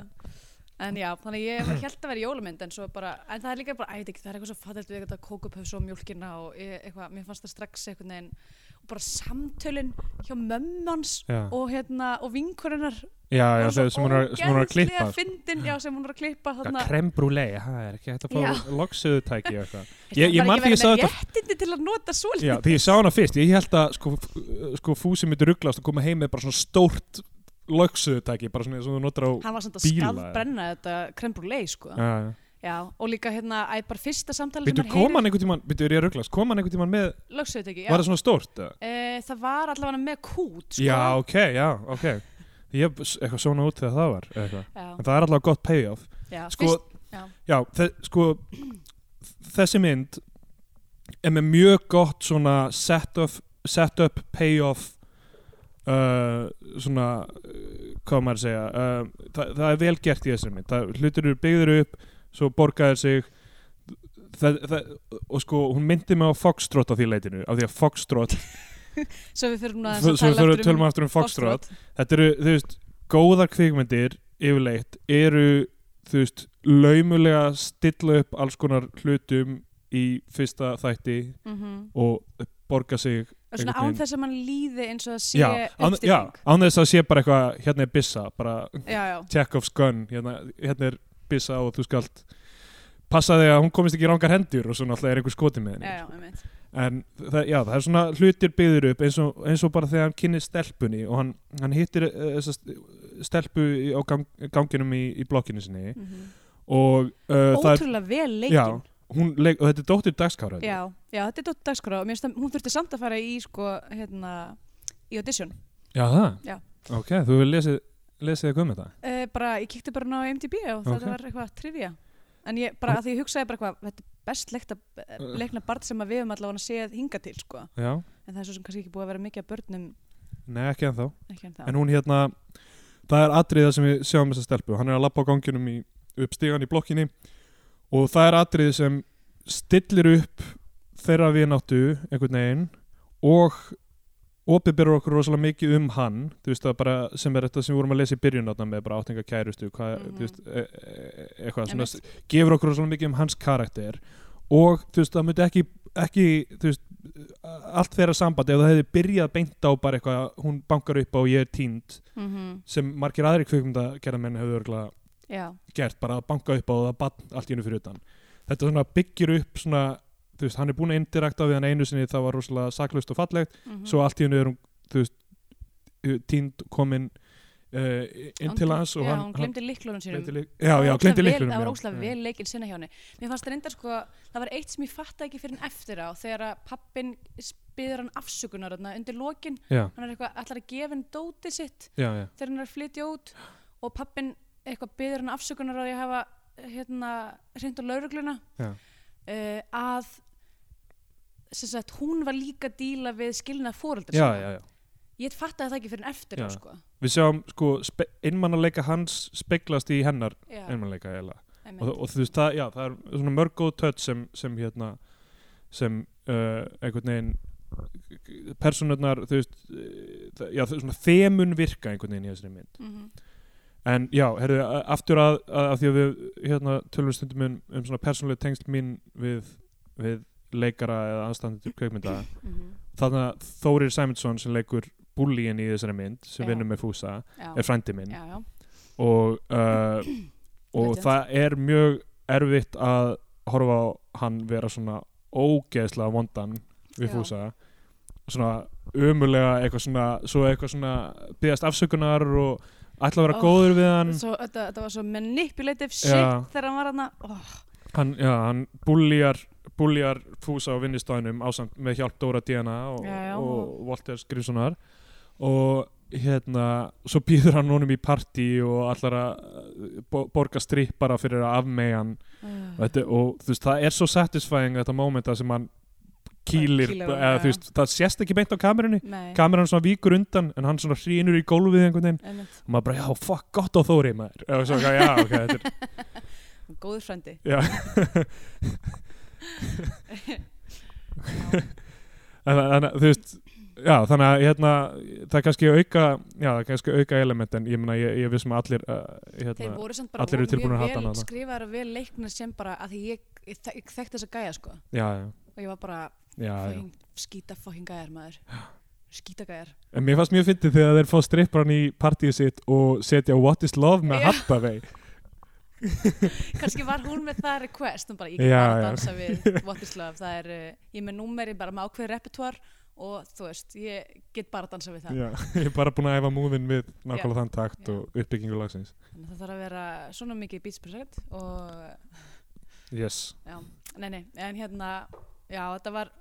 En já, þannig að ég held að vera jólamynd en bara, en það er líka bara, æt ekki, það er eitthvað svo fattelt við eitthvað kókupöfs og mjólkina og eitthvað, mér fannst það strax eitthvað neginn og bara samtölin hjá mömmans og hérna, og vinkorinnar já, já sem hún sem hún er að klippa. fyndin, já, sem hún er að klippa þarna, Krem brúlei, það er ekki hægt að fá loksuðu tæki eitthvað? Er ég- ég man því ég sá þetta- réttindi til að nota svolítið. Því ég sá hana fyrst, ég held að sko, sko fúsi myndi rugglast og koma heim með bara svona stórt loksuðu tæki, bara svona eins og þú notar á Hann var samt að Bíla, skafbrenna þetta krembrulei sko Já, já. Já, og líka hérna, æ, bara fyrsta samtali Býttu, kom hann einhvern tímann, býttu, er ég að rugglast, kom hann einhvern tímann með, Lögsauðt ekki, já var það svona stórt? e, Það var allavega með kút sko. Já, ok, já, ok Ég hef eitthvað svona út þegar það var eitthvað. En það er allavega gott payoff já, Sko, fyrst, já. já, þe sko þessi mynd er með mjög gott svona set, of, set payoff uh, svona hvað maður að segja? Uh, það, það er vel gert í þessari mynd það, hlutir eru byggður upp svo borgaðir sig. Það, og sko hún myndi mig á Foxtrot á því leitinu af því að Foxtrot Svo við fyrir núna svo svo fyrir við tölum aftur um Foxtrot. Þetta eru, þú veist, góðar kvikmyndir yfirleitt eru þú veist, laumulega stilla upp alls konar hlutum í fyrsta þætti mm -hmm. og borga sig svona án þess að mann líði eins og að sé já, án, já, uppstilling án þess að sé bara eitthvað hérna er byssa, bara já, já, Chekhov's gun, hérna, hérna er byssa og þú skalt passa þig að hún komist ekki í rángar hendur og svo náttúrulega er einhver skoti með henni. Já, já, einmitt. en það, já, það er svona hlutir byggður upp eins og, eins og bara þegar hann kynni stelpunni og hann, hann hittir uh, stelpu á gang, ganginum í, í blokkinu sinni Mm og uh, er, Ótrúlega vel já, leikin hún leik, og þetta er dóttir dagskára Já, já, þetta er dótt dagskráð og mér finnst að hún þurfti samt að fara í sko, hérna, í audition já, það? Já. ok, þú hefur lesið lesið eitthvað um þetta? uh, bara, ég kíkti bara ná MDB og Ok. þetta var eitthvað trivia en ég bara, að því ég hugsaði bara eitthvað þetta er best leikta, Uh. leikna barn sem að við höfum allavega séð hinga til sko. já, en það er svo sem kannski ekki búið að vera mikið af börnum nei ekki ennþá ekki en það en hún hérna, það er atriða sem við sjáum þessa stelpu, hann er að lappa á ganginum í, upp stígan í blokkinni og það er atrið sem stillir upp þeirra vináttu einhvern veginn og opið okkur rosalega mikið um hann þú veist það bara sem er þetta sem við vorum að lesa í byrjun með bara áttinga kærustu hvað, Mhm. þú veist, e e eitthvað svona, Einmitt. gefur okkur rosalega mikið um hans karakter og þú veist það myndi ekki, ekki þú veist, allt þeirra samband ef það hefði byrjað beint á bara eitthvað hún bankar upp á ég er tínd mm sem margir aðri kvikmynda gerðamenn hefur örgulega já, gert bara að banka upp á það bann allt í hennu fyrir utan. Þetta svona byggir upp svona þú veist, hann er búin að indirekta við hann einu sinni það var rosalega saklaust og fallegt. Mm svo allt í hennu er hún þú veist, tínd komin uh, inn til hans og já, hann, hún glemdi liklunum sínum. já, já, glemdi liklunum það var Já. vel leikinn sinna hjá henni. Mér fannst það reyndar sko, það var eitt sem ég fatta ekki fyrir en eftir á þegar að pappin spyður hann afsökunar þarna undir lokin, hann er eitthvað allar að gefa henni dótið sitt þegar hann er að flytja út og pappin eitthvað byður hann afsökunar að hafa hérna hreint á laurugluna uh, að sem sagt, hún var líka að díla við skilnað já. ég fattaði það ekki fyrir en eftir Já. sko. við sjáum sko einmannaleika hans speglast í hennar einmitt. og, og þú veist það, já, það er svona mörg góð tött sem, sem hérna sem uh, einhvern veginn personurnar þú veist það- já, svona þemun virka einhvern veginn í þessari mynd Mhm. En já, herru, aftur að, að, að því að við hérna tölum stundum um, um svona persónuleg tengsl mín við, við leikara eða anstandendur kveikmynda Mhm. þannig að Þórir Sæmundsson sem leikur búlíin í þessari mynd sem Já. vinnur með Fúsa já, er frændi minn já, já. og, uh, og það er mjög erfitt að horfa á hann vera svona ógeðslega vondan við. Fúsa svona umulega eitthvað svona svo eitthvað svona byggast afsökunar og ætla að vera Oh, góður við hann. Svo, þetta, þetta var svo manipulative shit Já. þegar hann var hann oh, hann, já, hann búljar búljar fúsa á vinnistæðinum ásamt með hjálp Dóra Díana og, Já, og og- Walter Grímssonar. Og hérna svo býður hann honum í partí og allar að bo borga strippara fyrir að afmega hann. Og, uh, þetta, og þú veist, það er svo satisfying þetta mómenta sem hann kýlir, kýlir eða þú veist, það sést ekki beint á kamerunni. Kameran svona víkur undan en hann svona hrýnur í gólfið og maður bara, já, fuck, gott á Þóri maður. Og svo, já, ok, þetta er góður já. En, en, þú veist já, þannig að hérna, það er kannski auka já, það er kannski auka element en ég meina, ég, ég vissum að allir uh, þeir hérna, voru samt bara að mjög vel hana. skrifaðar og vel leiknir sem bara að ég, ég, ég þekkti þessa gæja sko. Já, já, og ég var bara fucking, skýta fucking gæjar maður. Skýta gæjar en mér fannst mjög fyndið þegar þeir fá strippran í partíu sitt og setja What is Love með. Hathaway kannski var hún með það request hún bara, ég Já, bara að já. dansa við What is Love. Það er, uh, ég með númeri bara með ákveð repertoar og þú veist, ég get bara dansa við það. Já, ég er bara búin að æfa múðin við nákvæmlega þann takt Já. og uppbyggingu lagsins það þarf að vera svona mikið beats per second og yes, nei nei, en hérna já, þetta var,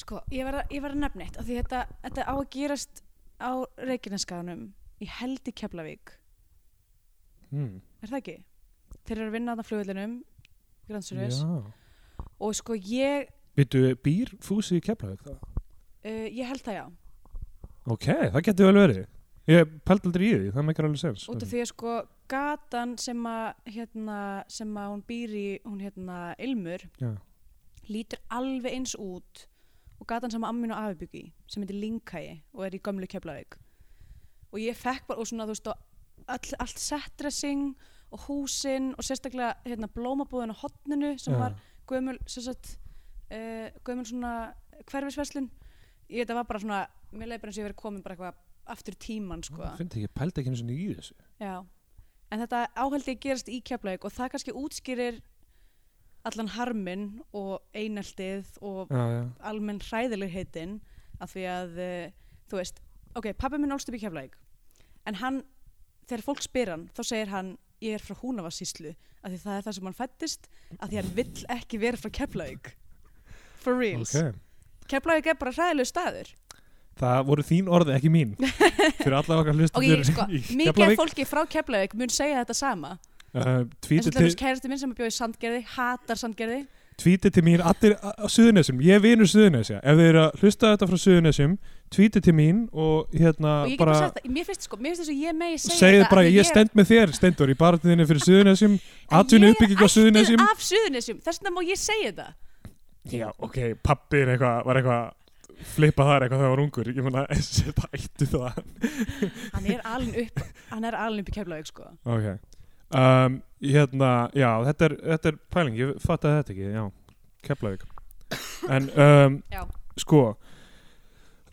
sko, ég var að, ég var að nefna eitt, af því þetta, þetta á að gerast á Reykjaneskaganum í held í Keflavík hmm. er það ekki? þeir eru að vinna flugullinum Grand Service já og sko ég, Býtu, býr Fúsi í Keflavík það? uh, ég held það já Ok, það getur vel verið Ég pælt aldrei í því, það meikar alveg sens út af því að sko gatan sem að hérna, sem að hún býr í hún hérna Ilmur Já, lítur alveg eins út og gatan sem Ammin og Afi byggi sem heitir Linkæi og er í gömlu Keflavík. Og ég fekk bara og svona þú veist og all, allt setdressing og húsin og sérstaklega hérna blómabúðin á hotninu sem já. var gömul sagt, uh, gömul svona hverfisverslun. Ég þetta var bara svona, mér leið bara eins og ég verið komin bara eitthvað aftur tíman sko. Ég finn ekki, pælt ekki einu sinni í þessu. Já, en þetta áhaldi gerast í Keflavík og það kannski útskýrir allan harminn og eineltið og Já, já, almenn hræðileg heitin af því að uh, þú veist, ok, pappi minn ólst upp í Keflavík en hann, þegar fólk spyr hann þá segir hann, ég er frá Húnavarsíslu af því það er það sem hann fættist af því hann vill ekki vera frá Keflavík. For reals. Ok. Keflavík er bara hræðileg staður. Það voru þín orði, ekki mín. Fyrir alla okkar og hlustendur ég, sko, mikið fólki frá Keflavík mun segja þetta sama uh, eins og til, kærasti minn sem er bjóð í Sandgerði hatar Sandgerði. Tvíti til mín allir á Suðurnesjum. Ég er vinur Suðurnesja. Ef þið eru að hlusta þetta frá Suðurnesjum Tvíti til mín og hérna og ég bara það, mér finnst sko, mér finnst þess að ég megi segja þetta bara, því ég stend með þér, Stendur Í barðinni fyrir Suðurnesjum. Atvinni uppbygging á Suðurnesjum. Ég er af Suðurnesjum, þess vegna má ég segja þetta. Já, ok, pappi er eitthvað, var eitthvað flippa þar eitthvað þegar hann var ungur. Ég meina, þetta ættu það. Hann er alin upp, hann er alin upp í Keflavík sko. Ok um, hérna, já, þetta er, þetta er pæling, ég fatt að þetta ekki já, Keflavík. En um, sko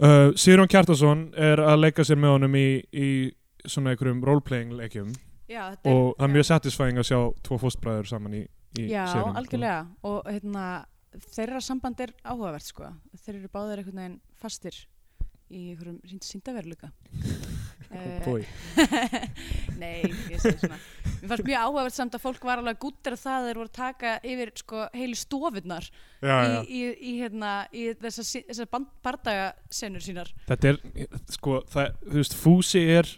uh, Sýrjón Kjartason er að leika sér með honum í, í svona einhverjum roleplaying leikjum. Já, þetta og það er mjög satisfying að sjá tvo fóstbræður saman í, í Já, seríunum, sko. algjörlega. Og hérna, þeirra samband er áhugavert sko. Þeir eru báðir einhvern veginn fastir í einhverjum síndaveruleika Eh, Bói. Nei, ég segi svona. Mér fannst mjög áhugavert samt að fólk var alveg gúttir að það að þeir voru að taka yfir sko heilu já. í, í, í, hérna, í þessar, band- bardagasennur sínar. Þetta er, sko, það, þú veist, Fúsi er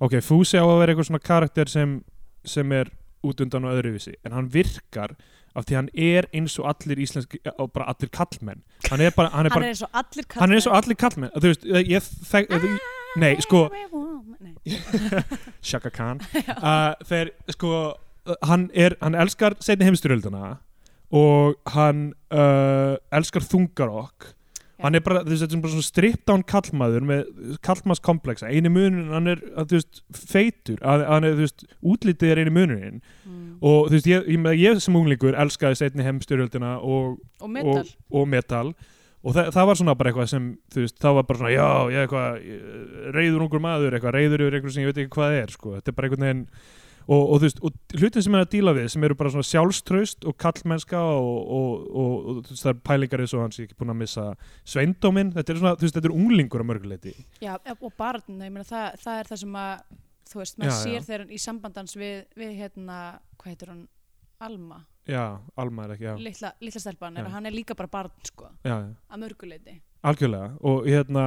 ok, Fúsi á að vera eitthvað svona karakter sem, sem er út undan og öðruvísi, en hann virkar af því hann er eins og allir íslenski og bara allir kallmenn hann er bara, hann er Hann bara, er eins og allir hann er eins og allir kallmenn þú veist, ég þekk nei, sko. Shaka Khan. Uh, þeir, sko, uh, hann er hann elskar setni heimstyrjölduna og hann uh, elskar þungarokk. Já. hann er bara, þú veist, þetta er bara svona stripped down kallmaður með kallmaðskomplexa eini munin, hann er, að, þú veist, feitur að, hann er, þú veist, útlitið er eini munin Mm. og þú veist, ég, ég, ég sem unglingur elskaði setni heimstyrjöldina og, Og metal. og, og metal og það, það var svona bara eitthvað sem þú veist, það var bara svona, já, ég er eitthvað ég- reyður ungur maður, eitthvað, reyður yfir eitthvað sem ég veit ekki hvað er, sko, þetta er bara einhvern veginn og, og þú veist, og hlutin sem er að díla við sem eru bara svona sjálfstraust og kallmennska og, og, og, þú veist, það er pælingar eins og hans ég ekki búin að missa sveindóminn, þetta er svona, þú veist, þetta er unglingur að mörguleiti Já, og barn, ég meina það, það er það sem að þú veist, maður sér hann í sambandans við, við hérna, hvað heitir hann? Alma, já, Alma er ekki, já, litla, litla stelpan er að hann er líka bara barn sko, já, já. að mörguleiti algjörlega og hérna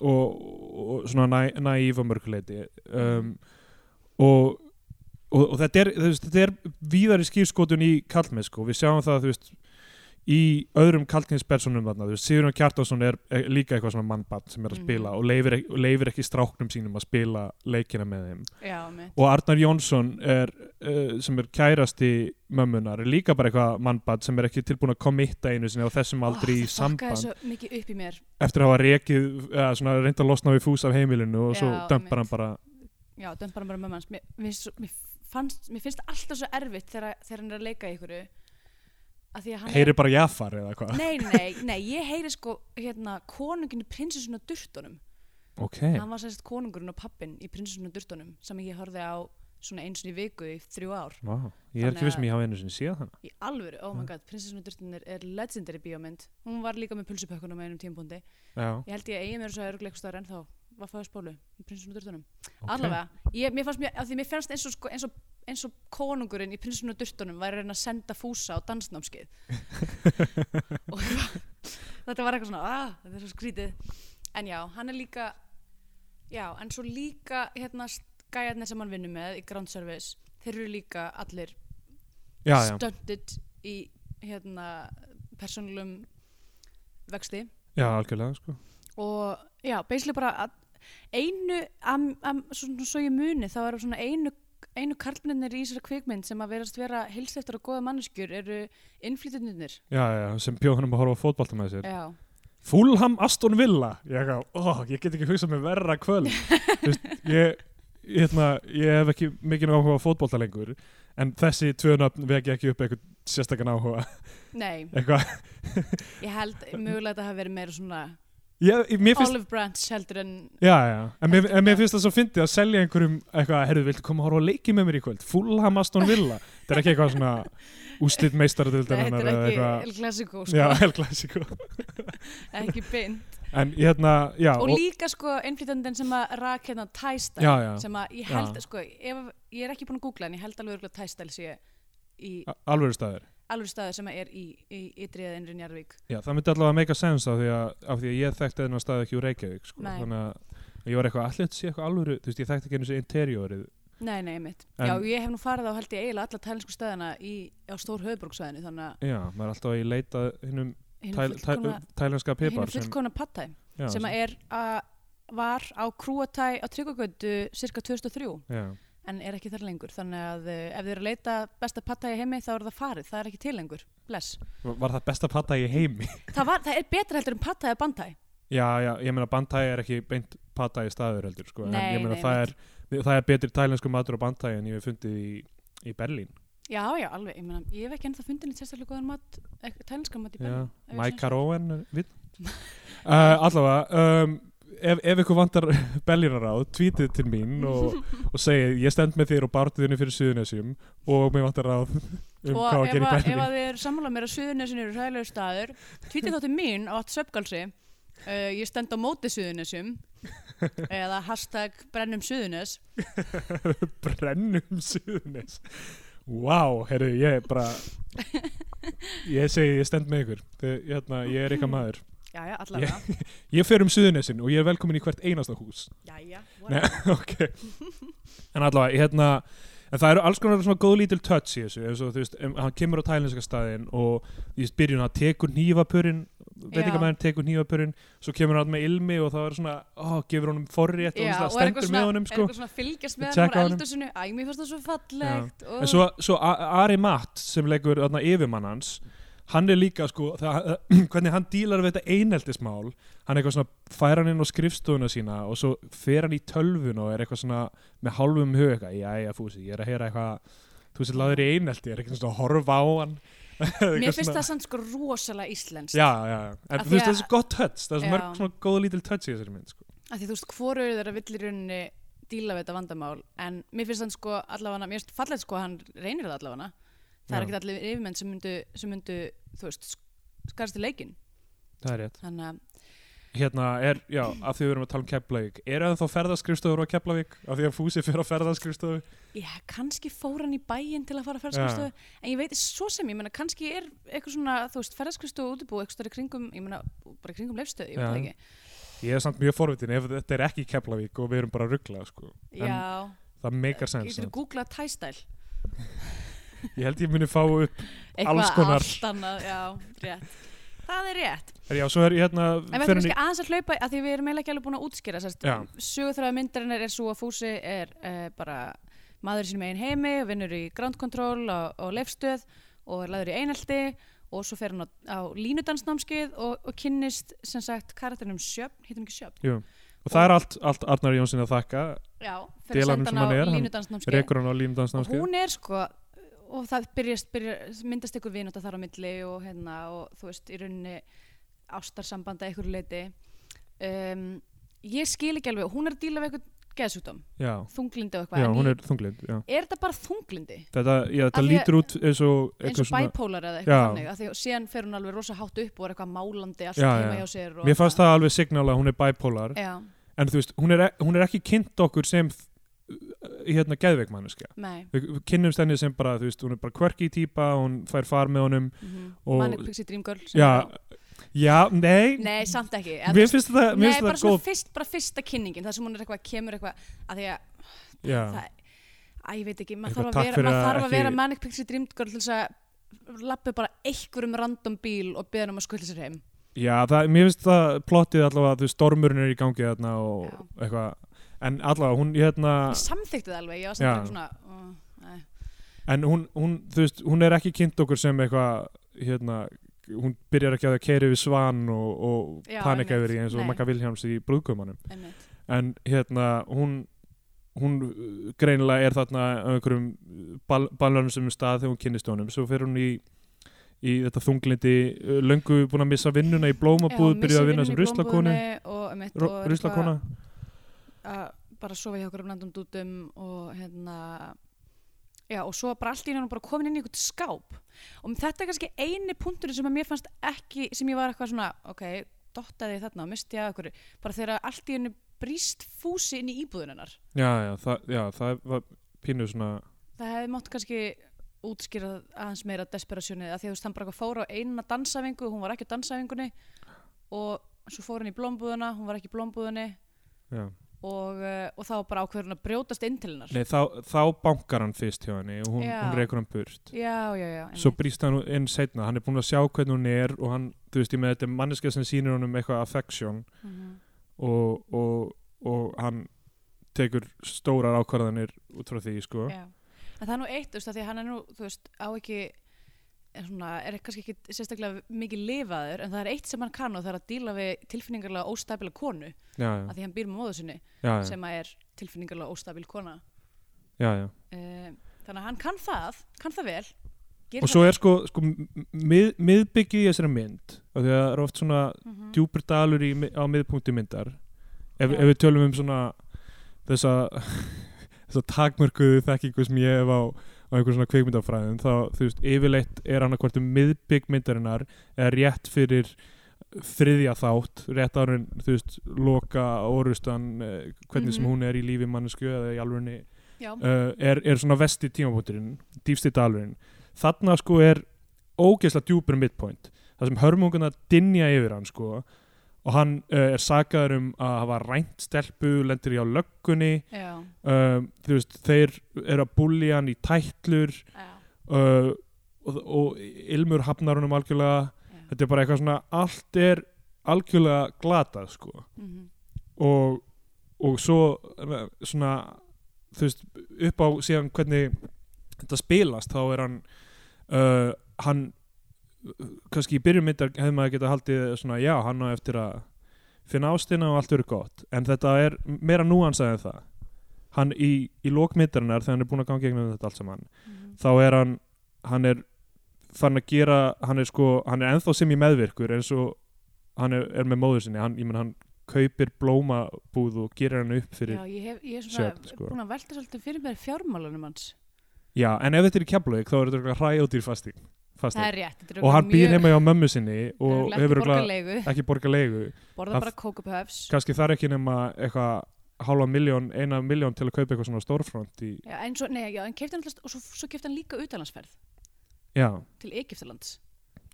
og, og svona næ, næíf og mörguleiti um, og, og, og þetta er, veist, þetta er víðari skýrskotun í kallmenn sko. við sjáum það þú veist í öðrum kallkynnspersonum þarna, þú veist, Sigurinn Kjartason er, er líka eitthvað svona mannbann sem er að spila og leifir, leifir ekki stráknum sínum að spila leikina með þeim. Já, mitt og Arnar Jónsson er, uh, sem er kærasti mömmunar er líka bara eitthvað mannbann sem er ekki tilbúin að kommitta einu sinni á þessum í samband. svo mikið upp í mér. Eftir að hafa rekið eða svona reynda að losna við fús af heimilinu og svo Já, dömpar hann bara. Já, dömpar hann bara með manns mér, mér, svo- mér, fannst, mér finnst alltaf svo erfitt þegar, þegar hann er að leika í ykkur heyri bara Jafar eða hvað? Er nei, nei, nei, ég heyri sko hérna, konunginu prinsessun og durtunum. Ok, hann var sérst konungurinn og pappin í prinsessun og durtunum sem ég horfði á svona eins og í viku í þrjú ár. Vá. ég er ekki Þannig viss um ég hafa einu sinni séð hana. Í alvöru, oh my Já. god, prinsessun og durtunir er legendary bíómynd. Hún var líka með pulsupökkunum á einum tímpúndi já, ég held ég eigi mér svo örgleikustar en þá var fáið spólu prinsessun og durtunum ok. Allavega, ég, mér fannst mér, af því mér fannst eins og, sko, eins og, eins og konungurinn í prinsessun og durtunum væri að reyna að senda fúsa á dansnámskeið. Og þetta var eitthvað svona ah, þetta er svo skrítið. En já, hann er líka já, en svo líka hérna gæjarnir sem hann vinnur með í ground service, þeir eru líka allir já, já, stunted í hérna persónulegum vexti. Já, algjörlega sko. og já, basically bara einu, am, am, svo, svo ég muni þá eru svona einu einu karlmennir í þessari kvikmynd sem að verast vera heilseftur og góða manneskjur eru innflytjunir já, já, sem bjóð hann um að horfa á fótbolta með sér. Já, Fulham Aston Villa. Ég, ó, ég get ekki hugsað með verra kvöld. Ég, hérna, ég hef ekki mikið áhuga á fótbolta lengur en þessi tvö nöfn veki ekki upp eitthvað sérstakann áhuga. Nei, ég held mögulega að það hafi verið meira svona mér finnst olive branch heldur en Já, já, en mér, en mér finnst það svo fyndið að selja einhverjum eitthvað, herru, viltu koma að horfa að leiki með mér í kvöld? Fulham Aston Villa. Þetta er ekki eitthvað svona úslit meistaradeildar þetta er ekki El Clasico Já, sko, El Clasico. Ekki beint En hérna, já og líka sko innflytjandinn sem að rak hérna tæstæl sem að ég held, sko, ef, ég er ekki búin að googla en ég held alveg örgulega tæstæl sé í a- alvöru staðir alveg staður sem að er í, í ytri eða innri Njarðvík. Já, það myndi allavega make a sense af því að, af því að ég þekkti þennan stað ekki úr Reykjavík sko. Þannig að ég var eitthvað, allir þetta sé eitthvað alvöru Þú veist, ég þekkti ekki einu sér interiorið. Nei, nei, mitt. En- Já, ég hef nú farið á held ég eiginlega alla tælensku stöðina í, á stór höfbruksvæðinu þannig að Já, maður er alltaf í leita hinnum hinn tælenska hinn pipar sem, fullkomna pattæ já, sem að er að var á krúatæ á Tryggagötu cirka 2003 já, en er ekki þar lengur þannig að uh, ef þið eru að leita besta pattæ í heimi þá er það farið, það er ekki til lengur bless. Var það besta patta í heimi? Það, var, það er betra heldur en pattæ eða bandæ Já, já, ég meina bandhæ er ekki beint patæ staður heldur, sko, Nei, en ég meina það, er, það er betri tælensku matur á bandhæ en ég hef fundið í, í Berlín. Já, já, alveg, ég, meina, ég hef ekki ennþá fundið nýtt sérstaklega góðan mat, tælenska mat í ef Mike segi Caroen, við. uh, allavega, um, ef, ef ykkur vantar Berlínaráð, tvítið til mín og, og segið, ég stend með þér og bartuðinni fyrir Suðunesjum og mér vantar ráð um hvað að og ef, gera í að, ef Berlín. að þið eru sammála mér að Suðunesin eru hræðilegu staður tvítið þáttu mín á allt svefgalsi uh, ég stend á móti Suðunesum eða hashtag brennum Suðunes Brennum Suðunes. Wow, herru, ég er bara, ég segi, ég stend með ykkur. Þið, hérna, ég er ykkar maður. já, já, allavega Ég fer um Suðunesin og ég er velkomin í hvert einasta hús. já, já, Nei, ok En allavega, hérna En það eru alls konar svona góð lítil touch í þessu eins og þú veist, em, hann kemur á tælinska staðinn og þú veist, byrjun hann tekur nývapurinn veitingamæðin tekur nývapurinn svo kemur hann með ilmi og það er svona ó, gefur honum forrétt og já það og er stendur með honum er sko. eitthvað svona fylgjast með hann á eldusinu æ, mér fannst það svo fallegt En svo, svo Ari Matt sem leikur yfirmann hans hann er líka sko það, hvernig hann dílar við þetta einheldismál hann er eitthvað svona fær hann inn á skrifstofuna sína og svo fer hann í tölvun og er eitthvað svona með hálfum hug eitthvað, jæja fúsi, ég er að heyra eitthvað þú sér laður í einhelti, er eitthvað svona að horfa á hann mér finnst það samt sko rosalega íslenskt. Já, já, en þú veist það er svo gott touch. Það er svo mörg svona góð lítil touch í þessari mynd sko. að því þú veist, hvoru þeirra vill í rauninni díla við þetta vandamál? En mér finnst hann sko allavega mér finnst fallegt sko hann reynir það allavega. Það er Já. ekkert allir yfirmenn sem myndu, sem myndu þú veist, skarast í leikin það er rétt. Þannig að hérna er, já, af því við erum að tala um Keflavík. Eru það þá ferðaskrifstofur á Keflavík? Af því að Fúsi fyrir á ferðaskrifstofu? Já, kannski fór hann í bæinn til að fara að ferðskristofu en ég veit svo sem, ég meina kannski er eitthvað svona, þú veist, ferðskristofu útibú eitthvað stærri kringum, ég meina, bara kringum leifstöð, ég veit það ekki. Ég er samt mjög forvitin ef þetta er ekki Keflavík og við erum bara ruggla sko. Já, það meikar sens ég held ég muni fá upp eitthvað Alls konar. allt annað, já, rétt það er rétt, er, já, er hérna en við ætlum aðeins að hlaupa að því við erum eiginlega ekki alveg búin að útskýra sögurþræða myndarinnar er svo að Fúsi er uh, bara maður í sínum eigin heimi og vinnur í ground control og, og leifstöð og er laður í einelti og svo fer hann á, á línudansnámskeið og, og kynnist sem sagt karakterinum Sjöfn, hittum ekki Sjöfn? Jú, og það er allt, allt Arnar Jónsson að þakka. Já, fyrir að senda hann á á og hún er sko og það byrjast, byrjast, myndast ykkur vinóta þar á milli og hérna og þú veist í rauninni ástarsambanda ykkur leiti um, ég skil ekki alveg hún er að díla við eitthvað geðsjúkdóm já, þunglindi og eitthvað er er þetta bara þunglindi þetta, já, þetta að- lítur út eins og eins og bæpólar eða eitthvað þannig af því að síðan fer hún alveg rosa hátt upp og er eitthvað málandi allt já. hjá sér mér fannst það alveg signal að hún er bipolar. Já, en þú veist, hún er, e- hún er ekki kynnt okkur sem hérna geðveikmannuska nei. Við, við kynnumst henni sem bara, þú veist, hún er bara quirky típa, hún fær far með honum mm Og- Manic Pixie Dream Girl já, já, nei, nei, samt ekki. Mér finnst það, mér Nei, finnst bara það svona góð fyrst, bara fyrsta kynningin það sem hún er eitthvað, kemur eitthvað að því að já, það, að ég veit ekki, maður Eitthvað, þarf að takk vera, fyrir maður að þarf að ekki- vera Manic Pixie Dream Girl til þess að lappi bara einhverjum random bíl og beða um að skulla sér heim. Já það, mér finnst það plottið allavega, þú veist, stormurinn er í gangi þarna og Já. eitthvað en allavega, hún, hérna ég samþykti það alveg, ég var eitthvað svona uh, nei. en hún, hún, veist, hún er ekki kynnt okkur sem eitthvað, hérna hún byrjar ekki að keiri við svan og, og Já, panika yfir í eins og Nei. Magga Vilhjáms í brúðkumanum einmitt. en hérna hún hún uh, greinilega er þarna einhverjum bal ballarnum sem stað þegar hún kynnist honum svo fer hún í, í þetta þunglindi uh, löngu búin að missa vinnuna í blómabúð byrjuð að vinna sem ruslakonu er ruslakona að bara sofa hjá okkur um landum dútum og hérna já og svo bara allt í hennu bara komin inn í eitthvað skáp. Og þetta er kannski eini punkturinn sem að mér fannst ekki sem ég var eitthvað svona ok, dottaði þarna og misti að okkur bara þegar allt í hennu brýst fúsi inn í íbúðuninnar já, já, það, já, það var pínu svona það hefði mátt kannski útskýra aðeins meira desperasjónið að því að þú veist hann bara fór á eina dansafingu hún var ekki á dansafingunni og svo fór hann í blómbúðuna hún var ekki í blómbúðunni já. Og, uh, og þá bara ákveður hann að brjótast inn til hennar. Nei, þá, þá bankar hann fyrst hjá henni og hún, hún reykur hann burt. Já, já, já svo brýst hann inn setna hann er búin að sjá hvernig hún er og hann, þú veist, ég með þetta manneska sem sýnir honum eitthvað affection Mhm. og, og, og hann tekur stórar ákvarðanir út frá því, sko. Já. en það er nú eitt, þú veist, að því hann er nú þú veist, á ekki svona, er kannski ekki sérstaklega mikið lifaður en það er eitt sem hann kann og það er að díla við tilfinningarlega óstabila konu já, að já, því hann býr með móðu sinni sem að er tilfinningarlega óstabil kona. Já, uh, þannig að hann kann það kann það vel og svo er sko, sko mið, miðbyggið í þessari mynd og því að það er oft svona vel. Mhm. djúpur dalur í, á miðpunkti myndar. Ef, ef við tölum um svona þessa þessa takmörkuðu þekkingu sem ég hef á, á einhver svona kveikmyndafræðum þá þú veist, yfirleitt er annarkvort um miðbygg myndarinnar eða rétt fyrir þriðja þátt rétt árun, þú veist, loka orustan, eh, hvernig sem Mhm. hún er í lífi mannesku eða í alvörunni já, uh, er, er svona vesti tímapunkturinn dýfsti dalurinn. Þarna sko er ógeðslega djúpur midpoint. Það sem hörmunguna dinja yfir hann sko og hann uh, er sagaður um að hafa rænt stelpu, lendir í á löggunni. Um, þú veist, þeir eru að búlja hann í tætlur. Uh, og, og ilmur hafnar honum algjörlega. Já. þetta er bara eitthvað svona, allt er algjörlega glatað sko. Mhm. og, og svo svona þú veist, upp á síðan hvernig þetta spilast þá er hann uh, hann kannski í byrjum myndar hefði maður getað haldið svona já, hann á eftir að finna ástina og allt verið gott. En þetta er meira núansað en það. Hann í, í lókmyndarinnar þegar hann er búin að ganga gegnum þetta allt saman Mhm. þá er hann hann er fann að gera hann er sko, hann er ennþá sem í meðvirkur eins og hann er, er með móður sinni. Hann, ég menn hann kaupir blómabúð og gerir hann upp fyrir já, ég hef, ég er svona Sjöfn, sko. búin að velta svolítið fyrir mér fjármálunum hans. Já, en ef þetta er í Keflavík þá er þetta eitthvað hræjódýr fasting fasteign og hann býr heima hjá mömmu sinni og hefur ekki borga leigu borða bara kókupöfs kannski þarf ekki nema eitthvað hálfa miljón, eina miljón til að kaupa eitthvað svona stórfront í, já, en svo, nei, já, en kefti hann alltaf, og svo, svo kefti hann líka utanlandsferð já, til Egyptalands.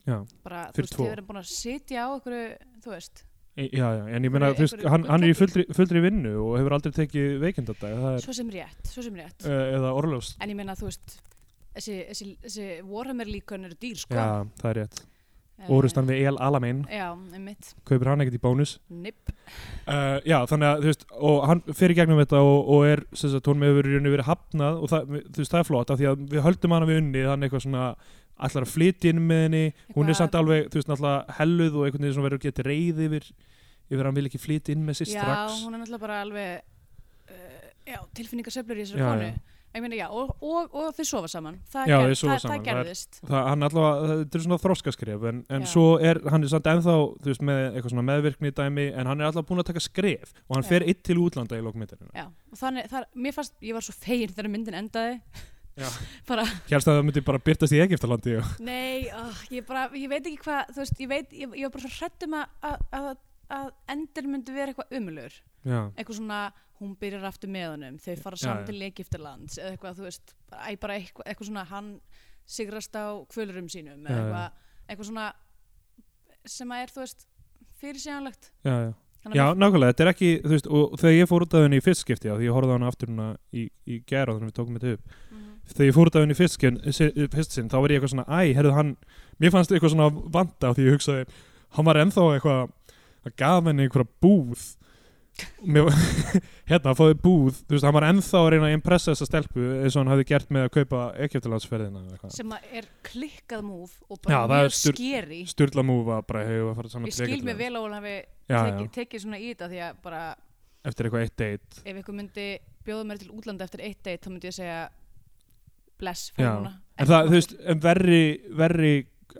Já, bara, þú Fyrir veist, tvo. þið verðum búin að sitja á einhverju, þú veist, í- já, já en ég meina, þú veist, hann, hann er í fullri, fullri vinnu og hefur aldrei tekið veikindadag svo sem rétt, svo sem rétt. Uh, eða orðlöfs en ég meina, þú veist þessi, þessi, þessi Warhammer líkon eru dýr, sko. Já, það er rétt, Eh, orðustan við El Alamein. Já, einmitt, kaupir hann ekkert í bónus? Nipp. Uh, já, þannig að, þú veist, og hann fyrir gegnum þetta og, og er, sem sagt, hún hefur verið hafnað og það, þú veist, það er flott af því að við höldum hana við unni, þannig eitthvað svona allar að flytja inn með henni. Hún er Eitthvað- samt alveg, þú veist, náttúrulega helluð og einhvern veginn svona verður getið reyð yfir yfir að hann vil ekki flytja inn með sér já, strax. hún er náttúrulega bara alveg uh, já, tilfinningasöflur í Já, þessari konu. já. Meina, já, og, og, og þau sofa saman. Það, Já, ger, sofa það, saman, það er- gerðist. það, hann allavega, þetta er svona þroskaskref en, en svo er, hann er samt ennþá veist, með eitthvað svona meðvirkni dæmi en hann er allavega búin að taka skref og hann Já. fer eitt til útlanda í það, mér fannst, ég var svo fegin þegar myndin endaði. Hérst að það myndi bara byrtast í Egiptalandi nei, oh, ég bara ég veit ekki hvað, þú veist, ég veit ég, ég var bara svo hrættum að, að, endur myndi vera eitthvað umulur eitthvað svona, hún byrjar aftur með honum þau fara já. til Egyptalands eða eitthvað, þú veist, bara, bara eitthvað, eitthvað svona hann sigrast á kvölurum sínum eða eitthvað, eitthvað svona sem að er, þú veist fyrirsjánlegt já, já Já, að nákvæmlega, þetta er ekki, þú veist, og þegar ég fór út af henni í fyrst skipti, á því ég horfði á hana aftur hana í, í gera þannig við tókum þetta upp, Mhm. þegar ég fór út af henni í fyrst, skinn, si- fyrst sinn, þá var ég eitthvað svona, æ, herðu hann, mér fannst eitthvað svona vanda á því ég hugsaði, hann var ennþá eitthvað, að gaf henni einhverja búð, hérna, fóði búð, þú veist, hann var ennþá að reyna að impressa þessa stelpu eins og hann hafði gert með að kaupa eitthvað. sem að er klikkað múf og bara mjög skeri Sturla múfa bara hefur að fara saman ég skil mig vel á hún hafi Já, tekið, já, tekið svona í þetta því að bara eftir eitthvað eitt date. ef ykkur myndi bjóða mér til útlanda eftir eitt date þá myndi ég segja bless fyrir núna. En það, þú veist, verri, verri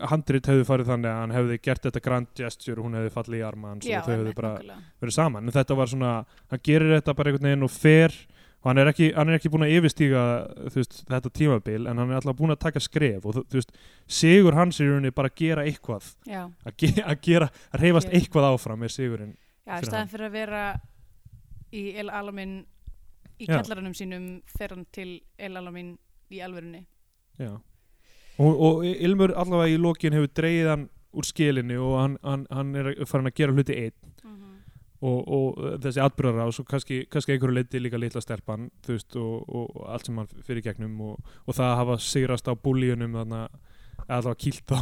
handrit hefði farið þannig að hann hefði gert þetta grand gesture og hún hefði fallið í arma hans Já, og þau hefði bara nákvæmlega. verið saman en þetta var svona, hann gerir þetta bara einhvern veginn og fer og hann er ekki, hann er ekki búin að yfirstíga þú veist, þetta tímabil en hann er alltaf búin að taka skref og þú, þú veist, sigur hans er í rauninni bara að gera eitthvað já, að, ge að gera, að reyfast Gera. eitthvað áfram er sigurinn já, í Fyrir staðan hann. fyrir að vera í El Alamin í Já. kjallarannum sínum fer hann til El Alamin í alvörunni Já. Og, og Ilmur allavega í lokin hefur dreigið hann úr skilinni og hann, hann, hann er farin að gera hluti einn. Og, og þessi atbyrðar á og kannski, kannski einhverju leiti líka litla stelpan veist og, og, allt sem hann fyrir gegnum og, og það að hafa sigrast á búlíunum þannig að allavega kýlt á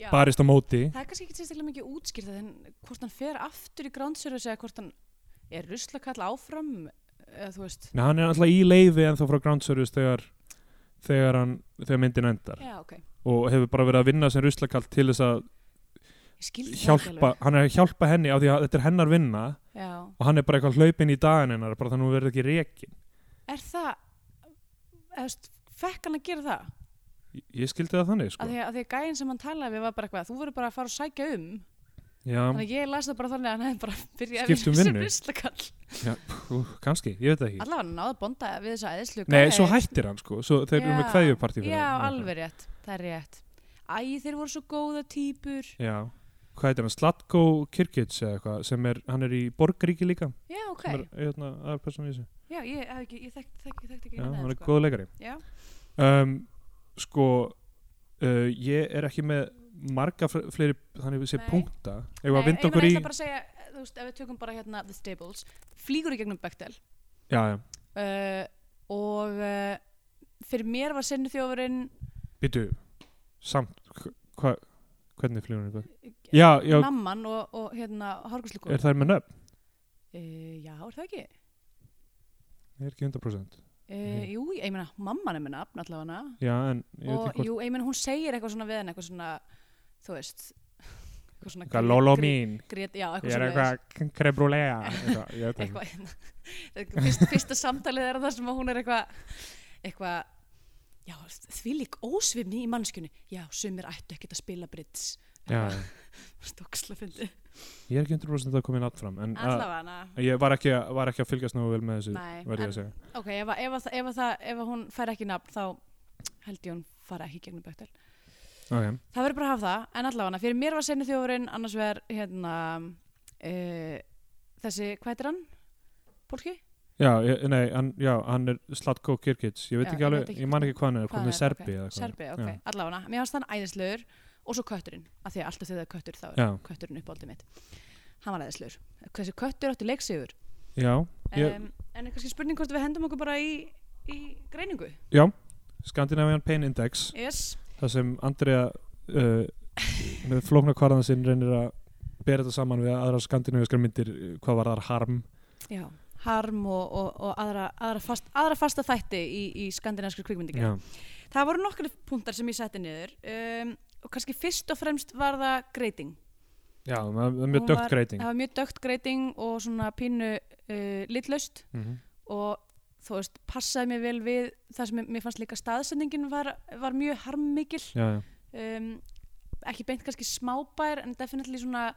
Já. barist á móti. Það er kannski ekki sérstaklega mikið útskýrt en hvort hann fer aftur í service eða hvort hann er ruslakall áfram eða þú veist. Nei, hann er alltaf í leifi en þá frá service þegar, þegar, hann, þegar myndin endar. Já, ok, og hefur bara verið að vinna sem ruslakall til þess að hjálpa, hann er að hjálpa henni á því að þetta er hennar vinna já, og hann er bara eitthvað hlaupinn í daginn hennar bara þannig að hún verður ekki rekin. Er það eða þú veist, fekk hann að gera það? Ég, ég skildi það þannig að sko. því að, að því að gæinn sem hann talaði við var bara eitthvað þú verður bara að fara og sækja um já, þannig að ég las það bara þannig að hann hefði bara byrjað Skipt um sem vinnu. ruslakall ú, kannski, ég veit það ekki. Allavega hann náði að bonda við þessa eðslu Nei, svo hættir hann sko, svo þeir eru með kveðjupartí já, alveg rétt, það er rétt. Æ, þeir voru svo góða týpur. Já, hvað heitir hann, Slatko Kirkic eða eitthvað, sem er, hann er í Borgríki líka. Já, ok, sem er, hérna, já, ég hef ekki ég þekkt þekkt þekkt ekki Já, hann er sko. góð leikari. Já, um, Sko uh, ég er ekki með marga fle- fleiri, þannig við sé Nei. punkta Ef að vinda okkur í ég bara að segja, þú veist, ef við tökum bara hérna The Stables, flýgur í gegnum Bechtel Já, já, uh, og uh, fyrir mér var sinni þjófurinn býtu Samt, hva, hvernig flýgur hann eitthvað? Já, já, mamman og, og hérna hárgúslugur er það með nöfn? uh, já, er það ekki? Ég er ekki 100% Uh, jú, ég meina, mamman er með nafn allavega Já, en ég veit og ekki hvort jú, ég meina, hún segir eitthvað svona við henni eitthvað svona, þú veist eitthvað svona Hvað, grét- Lolo mín já, Ég eitthvað er eitthvað krebrúlega Eitthvað, eitthvað, hérna. eitthvað fyrst, fyrsta samtalið er það sem hún er eitthvað eitthvað því lík ósvimni í mannskjunni já, sumir ættu ekkert að spila bridds Já, stóksla fyndi ég er ekki 100% að koma inn átt fram En að, allavega, ég var ekki, var ekki að fylgjast náðu vel með þessu Nei, en- ok, ef, ef, ef, ef hún fær ekki nafn þá held ég hún fara ekki í gegnum Bechtel ok, það verður bara að hafa það, en allavega fyrir mér var senu þjófurinn, annars verður hérna uh, þessi, hvað heitir hann? Pólki? já, ég, nei, hann, já, hann er Slatko Kirkic, ég veit Já, ekki ég alveg ekki ég man ekki hvað hann er, Hvað er Serbi Serbi, ok, Já. allavega. Mér fannst hann æðislegur og svo kötturinn af því að alltaf þegar er köttur þá er kötturinn uppáldið mitt. Hann var æðislegur, þessi köttur átti leiksigur já, ég, um, en er kannski spurning hvort við hendum okkur bara í, í greiningu? Já Scandinavian Pain Index. Yes. Það sem Andrea uh, með flókna kvarðan sinn reynir að bera þetta saman við aðra skandinavískar myndir hvað var þar harm? Já, harm og, og, og aðra, aðra, fast, aðra fasta þætti í, í skandinavskri kvikmyndingar það voru nokkru punktar sem ég setti niður um, og kannski fyrst og fremst var það greiting já það er mjög dögt var- greiting það var mjög dögt greiting og svona pínu uh, litlaust. Mm og þú veist, passaði mér vel við það sem mér- fannst líka staðsendingin var, var mjög harmmikil. Um, ekki beint kannski smábær en definitely svona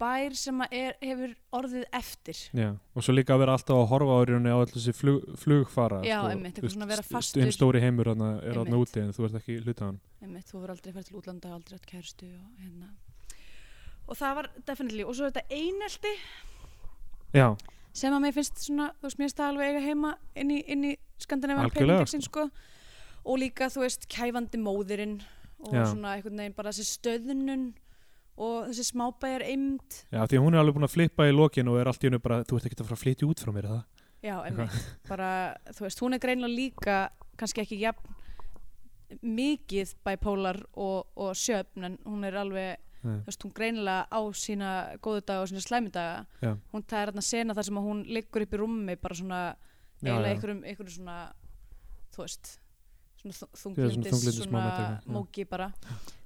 bær sem er, hefur orðið eftir. Já og svo líka að vera alltaf að horfa á rauninni á allir þessi flug, flugfara Já, sko, einmitt, eitthvað svona að vera st- fastur. hinn stóri heimur þarna er Einmitt. úti en þú ert ekki hluta hann Einmitt, þú voru aldrei farið til útlanda, aldrei átt kærustu og hérna. Og það var definitely, og svo þetta einelti. Já, sem að mér finnst svona, þú veist, mér finnst það alveg eiga heima inn í, inn í Skandinavian Algjörlega, Painindexin sko. og líka, þú veist, kæfandi móðirinn og Já. svona einhvern veginn bara þessi stöðnun og þessi smábæjar eimd já, því hún er alveg búin að flippa í lokin og er allt í hennu bara, þú ert ekki að fara að flytja út frá mér það? Já, einmitt, bara, þú veist, hún er greinilega líka kannski ekki jafn mikið bipolar og, og sjöfn en hún er alveg Nei. þú veist, hún greinilega á sína góðu daga og sína slæmi daga Já. hún er þarna sena þar sem hún liggur upp í rúmi bara svona, eiginlega einhverjum, einhverjum svona þú veist svona svona þunglindis, svona já. móki bara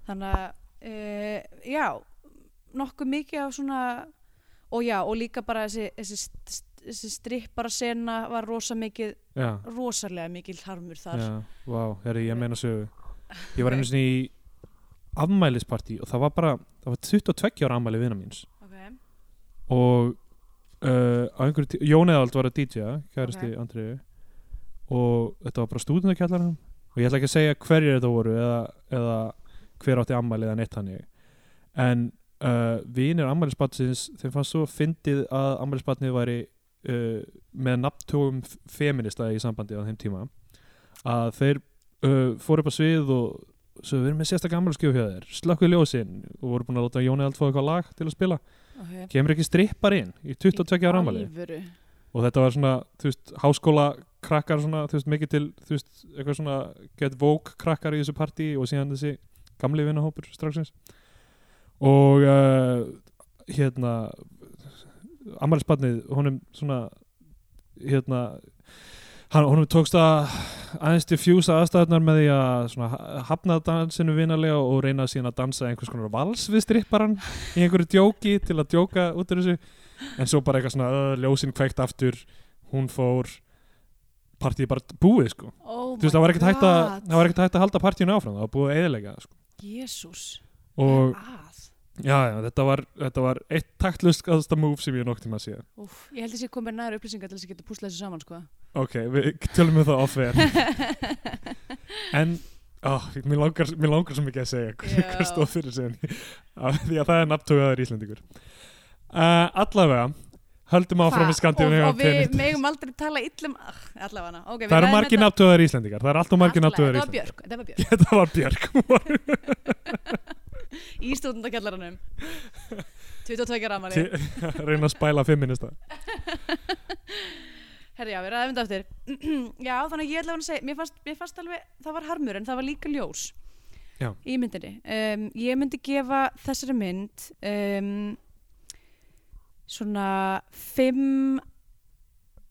þannig að uh, já, nokkuð mikið af svona og já, og líka bara þessi, þessi, þessi strippara sena var rosa mikið, já, rosalega mikil harmur þar já, vá, herri, ég meina sögu ég var einu sinni í afmælispartí og það var bara það var 22 ára afmæli vina míns okay. og uh, á einhverju Jón Eðald var að DJ kæristi Ok. Andriðu og þetta var bara stúdendakjallarinn og ég ætla ekki að segja hverjir þetta voru eða, eða hver átti ammæli eða neitt hannig en uh, vinir ammælisbatsins þeim fannst svo fyndið að ammælisbatnið væri uh, með nafntugum feminista í sambandi á þeim tíma að þeir uh, fóru upp á svið og svo við erum með sérstaklega ammælisgjöf hjá þér slökkuð ljósin og voru búin að láta Jón Eðald fá eitthvað lag til að spila Okay. kemur ekki strippar inn í 22 ára Alvöru. og þetta var svona, þú veist, háskóla krakkar svona, þú veist, mikið til þú veist, eitthvað svona get vogue krakkar í þessu partí og síðan þessi gamli vinnahópur straxins og uh, hérna ammælisbarnið, honum svona hérna hann, honum tókst að aðeins til fjúsa aðstæðunar með því að hafna dansinu vinalega og reyna síðan að dansa einhvers konar vals við stripparan í einhverju djóki til að djóka út af þessu. En svo bara eitthvað svona uh, ljósin kveikt aftur hún fór partíð bara búið sko. Oh þú veist það var ekkert hægt að halda partíinu áfram það var búið eðilega sko. Og að já, já þetta var, þetta var eitt taktlustkaðasta move sem ég nokt tíma að sé Úf, ég held að sé komið nær upplýsingar til þess að geta púsla þessu saman sko. ok, við tölum við það off-air en oh, mér, langar, langar svo mikið að segja hvað, stóð fyrir sig því að það er nafntögaður Íslandingur uh, allavega höldum áfram við og, Skandinavíu og við megum aldrei tala illum ah, allavega. Okay, það eru margir nafntögaður Íslandingar það er alltaf margir var Íslandingar Björk, þetta var Björk. Þetta var Björk í stúdendakjallaranum 22 ára amali Til- reyna að spæla feminista herri já, við ræðum þetta eftir. Já, þannig ég ætla að segja mér fannst, mér fannst alveg, það var harmur en það var líka ljós Já. í myndinni. Um, ég myndi gefa þessari mynd um, svona 5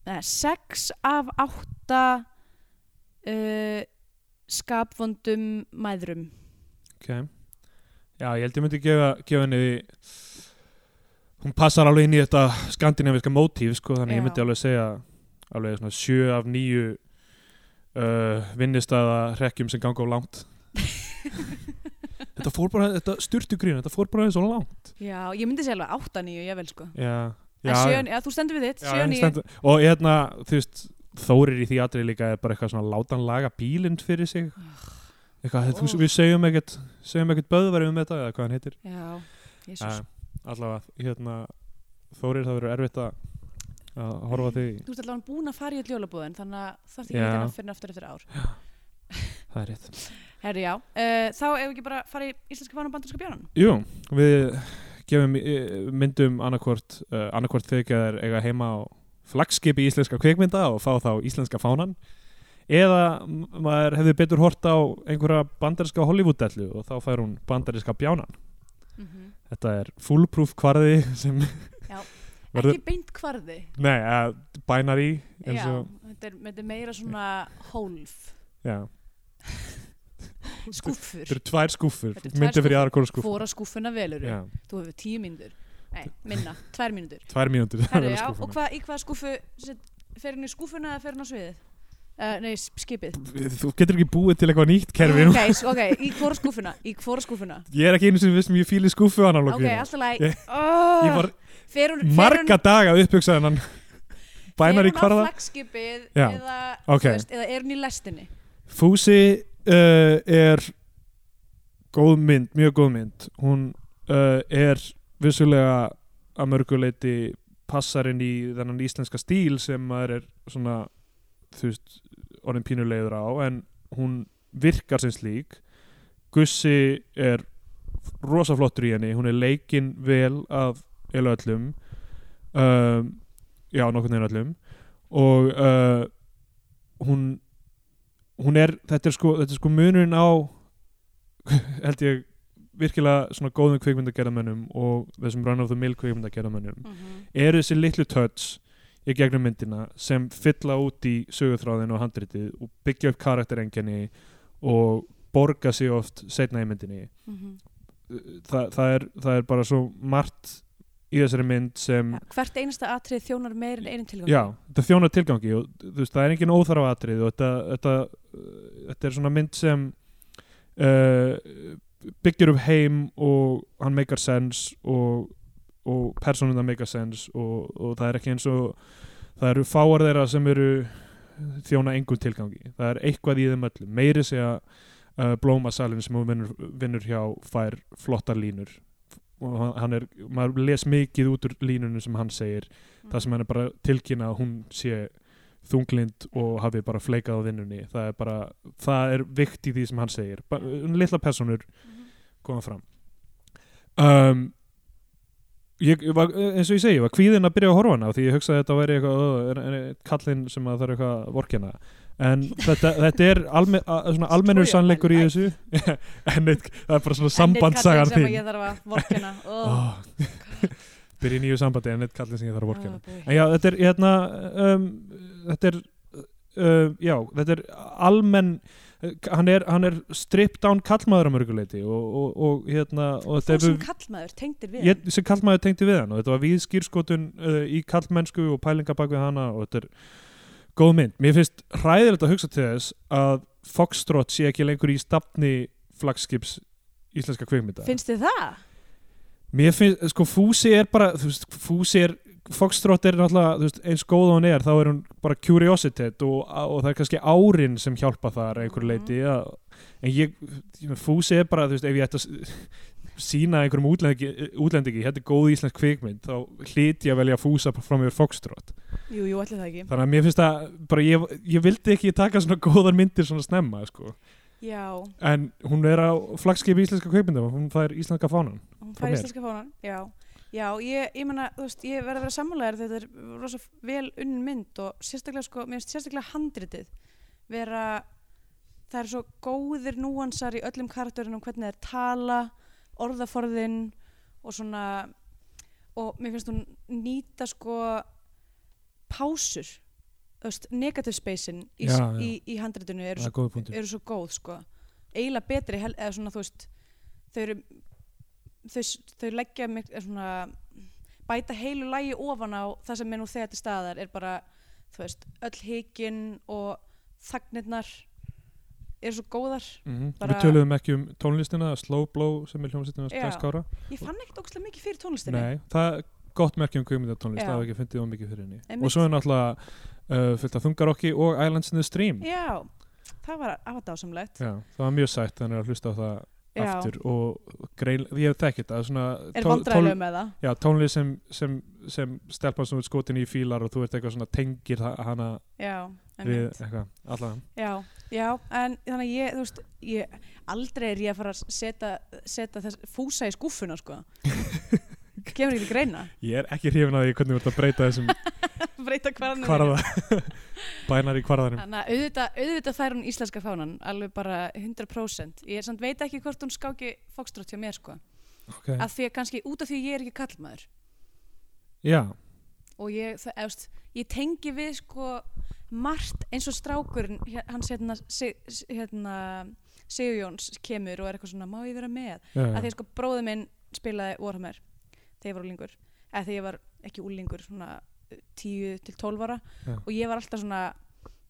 neða 6 af 8 uh, skapvondum mæðrum. Ok já, ég held ég myndi gefa, gefa henni hún passar alveg inn í þetta skandinaviska mótíf sko, þannig ég Já. myndi alveg segja alveg svona sjö af nýju uh, vinnistæða hrekkjum sem ganga á langt. Þetta fór bara þetta styrtu grín, þetta fór bara svo langt. Já, ég myndi segja alveg 8-9 ég vel sko. Já, En sjö- já, þú stendur við þitt, já, 7 en 9 stendur- og hérna, þú veist Þórir í því atrið líka er bara eitthvað svona látan laga bílinn fyrir sig eitthvað, þú, við segjum ekkert segjum ekkert böðverið um þetta eða hvað hann heitir. Já, uh, allavega, hérna Þórir það verður erfitt að horfa því, Þú ert allavega búin að fara í öll jólabúðin þannig að það ekki Já. að fyrir aftur eftir ár. Það er rétt. Herri, já, uh, þá ef ekki bara fara í íslenska fána og bandarska bjánan Jú, við gefum eh, myndum annarkvort uh, annarkvort þegar eiga heima á flagskipi íslenska kvikmynda og fá þá íslenska fánan eða maður hefði betur hort á einhverja bandarinska Hollywood-dellu og þá fær hún bandarinska bjánan. Þetta er fullproof kvarði sem Já, verður, Ekki beint kvarði. Nei, uh, binary Já, og, þetta er, þetta er meira svona hólf. Já, Skúffur. Þetta eru tvær tvær myndi fyrir aðra hvora skúffur. Fóra skúffuna velur já, Þú hefur tíu mínútur. Nei, minna, tvær mínútur. Tvær mínútur Herri, já, og hva, í hvað skúffu set, Fer hann í skúffuna eða fer hann á sviðið? Uh, nei, skipið. Þú getur ekki búið til eitthvað nýtt kerfi Ok, s- ok, í hvora hvora skúffuna? Ég er ekki einu sem við sem ég fíli skúffu Ok, analóginu alltaf læg Ég- ég var fer hún, fer marga daga upphugsaði hann bænar í Fer hún á flagskipið eða, ok. þú veist, eða er hún í lestinni? Fúsi uh, er góð mynd, mjög góð mynd. Hún uh, er vissulega að mörguleiti passar inn í þennan íslenska stíl sem er svona þú veist, orðin pínulegur á en hún virkar sem slík. Gussi er rosa flottur í henni, hún er leikin vel af eilu öllum um, já, nokkurn veginn öllum. Og uh, hún hún er, þetta er sko, þetta er sko munurinn á held ég virkilega svona góðum kvikmyndagerðamönnum og þessum run of the mill kvikmyndagerðamönnum mm -hmm. eru þessi litlu touch í gegnum myndina sem fylla út í sögutráðin og handritið og byggja upp karakterenginni og borga sig oft setna í myndinni. Þa, það, er, það er bara svo margt í þessari mynd sem ja, Hvert einasta atrið þjónar meir en einin tilgang Já, þetta þjónar tilgangi og veist, það er engin óþarfa atrið og þetta, þetta, þetta er svona mynd sem uh, byggir upp heim og hann meikar sens og, og personuna meikar sens og, og það er ekki eins og það eru fáar þeirra sem eru þjóna engum tilgangi. Það er eitthvað í þeim öllum. Meiri segja uh, blómasalinn sem hún vinnur, vinnur hjá fær flottar línur. Og hann- er, maður les mikið út úr línunum sem hann segir. Það sem hann er bara tilkynna að hún sé þunglind og hafi bara fleikað á vinnunni. Það er bara, það er vikt í því sem hann segir. Ba litla personur Mhm. koma fram. Um, ég, ég var, eins og ég segi, ég var kvíðinn að byrja að horfa hana því ég hugsaði að þetta væri eitthvað kallinn sem að það er eitthvað vorkina en þetta, þetta er alme, a, svona almennur sannleikur í þessu. En eitt, það er bara svona Enn einn sambandsagan kallinn sem þín. ég þarf að vorkina oh. byrja í nýju sambandi en eitt kallinn sem ég þarf að vorkina Oh. En já, þetta er hérna um, þetta er uh, já, þetta er almenn hann er, hann er stripped down kallmaður að mörguleiti og, og, og hérna og þetta sem kallmaður tengdir við ég, sem kallmaður tengdi við hann og þetta var við skýrskotun uh, í kallmennsku og pælinga bak við hana og þetta er góð mynd. Mér finnst hræðilegt að hugsa til þess að Foxtrot sé ekki lengur í stafni flagskips íslenska kvikmynda. Finnst þið það? Mér finnst, sko, Fúsi er bara, Fúsi er, Foxtrot er náttúrulega, þú veist, eins góð og hann er, þá er hún bara curiosity og, og það er kannski árin sem hjálpa þar að einhverju Mhm. leiti, ja. en ég, ég Fúsi er bara, þú veist, ef ég ætti að sína einhverjum útlendingi, útlendingi þetta er góð íslensk kvikmynd, þá hlýt ég að velja Fúsa fram yfir Foxtrot. Jú, jú, allir það ekki Þannig að mér finnst að, bara, ég, ég vildi ekki taka svona góðar myndir svona snemma, sko. Já, En hún er á flagskipi íslenska kvikmynda, hún fær íslenska fánan. hún Frá fær mér. íslenska fánan Já, já ég, ég menna, þú veist, ég verð að vera sammálaðir þetta er rosa vel unnin mynd og sérstaklega, sko, mér finnst sérstaklega handritið vera það er svo góðir núansar í öllum karakterunum hvernig þeir tala orðaforðin og svona og mér finnst hún nýta sko pásur negative spacein í, í, í handritinu eru Það er eru svo góð sko. Eiginlega betri hel, eða svona þú veist þau eru þau, þau leggja mig er svona bæta heilu lægi ofan á það sem er nú þegar til staðar er bara veist öll hikinn og þagnirnar eru svo góðar Mm Bara- Við töluðum ekki um tónlistina, Slow Blow sem er hljómsveitina Já. Skára. ég fann ekkert ógstlega mikið fyrir tónlistinni Nei, það er gott merki um kvikmyndatónlist, Já. það hef ekki fundið of mikið fyrir henni. Einmitt. Og svo er náttúrulega uh, fullt af þungarokki og Islands in the Stream. já, það var, það var dásamlegt Já, það var mjög sætt þannig að hlusta á það Já. aftur og grein, ég hef þekkið það svona er vandræðilega með það? Já, tónlið sem, sem, sem stelpa sem er skotin í fílar og þú ert eitthvað svona tengir ha- hana já, við eitthvað, allavega. já, já, en þannig að ég, þú veist ég, aldrei er ég að fara að setja, setja þess, fúsa í skúffuna sko. Kemur ekki til greina. Ég er ekki hrifin að því hvernig þú ert að breyta þessum breyta kvarða, bænar í kvarðanum. Þannig að auðvitað, auðvitað fær hún íslenska fánan alveg bara 100% ég samt veit ekki hvort hún skáki fokstrótt hjá mér sko. Okay. að því að kannski út af því ég er ekki kallmaður Já, og ég, það, efst, ég tengi við sko margt eins og strákurinn hans hérna, hérna Sigur Jóns kemur og er eitthvað svona má ég vera með, já, að því sko bróður minn spilaði Warhammer þegar ég var úlingur eða þegar ég var ekki úlingur svona 10 til 12 ára Já. og ég var alltaf svona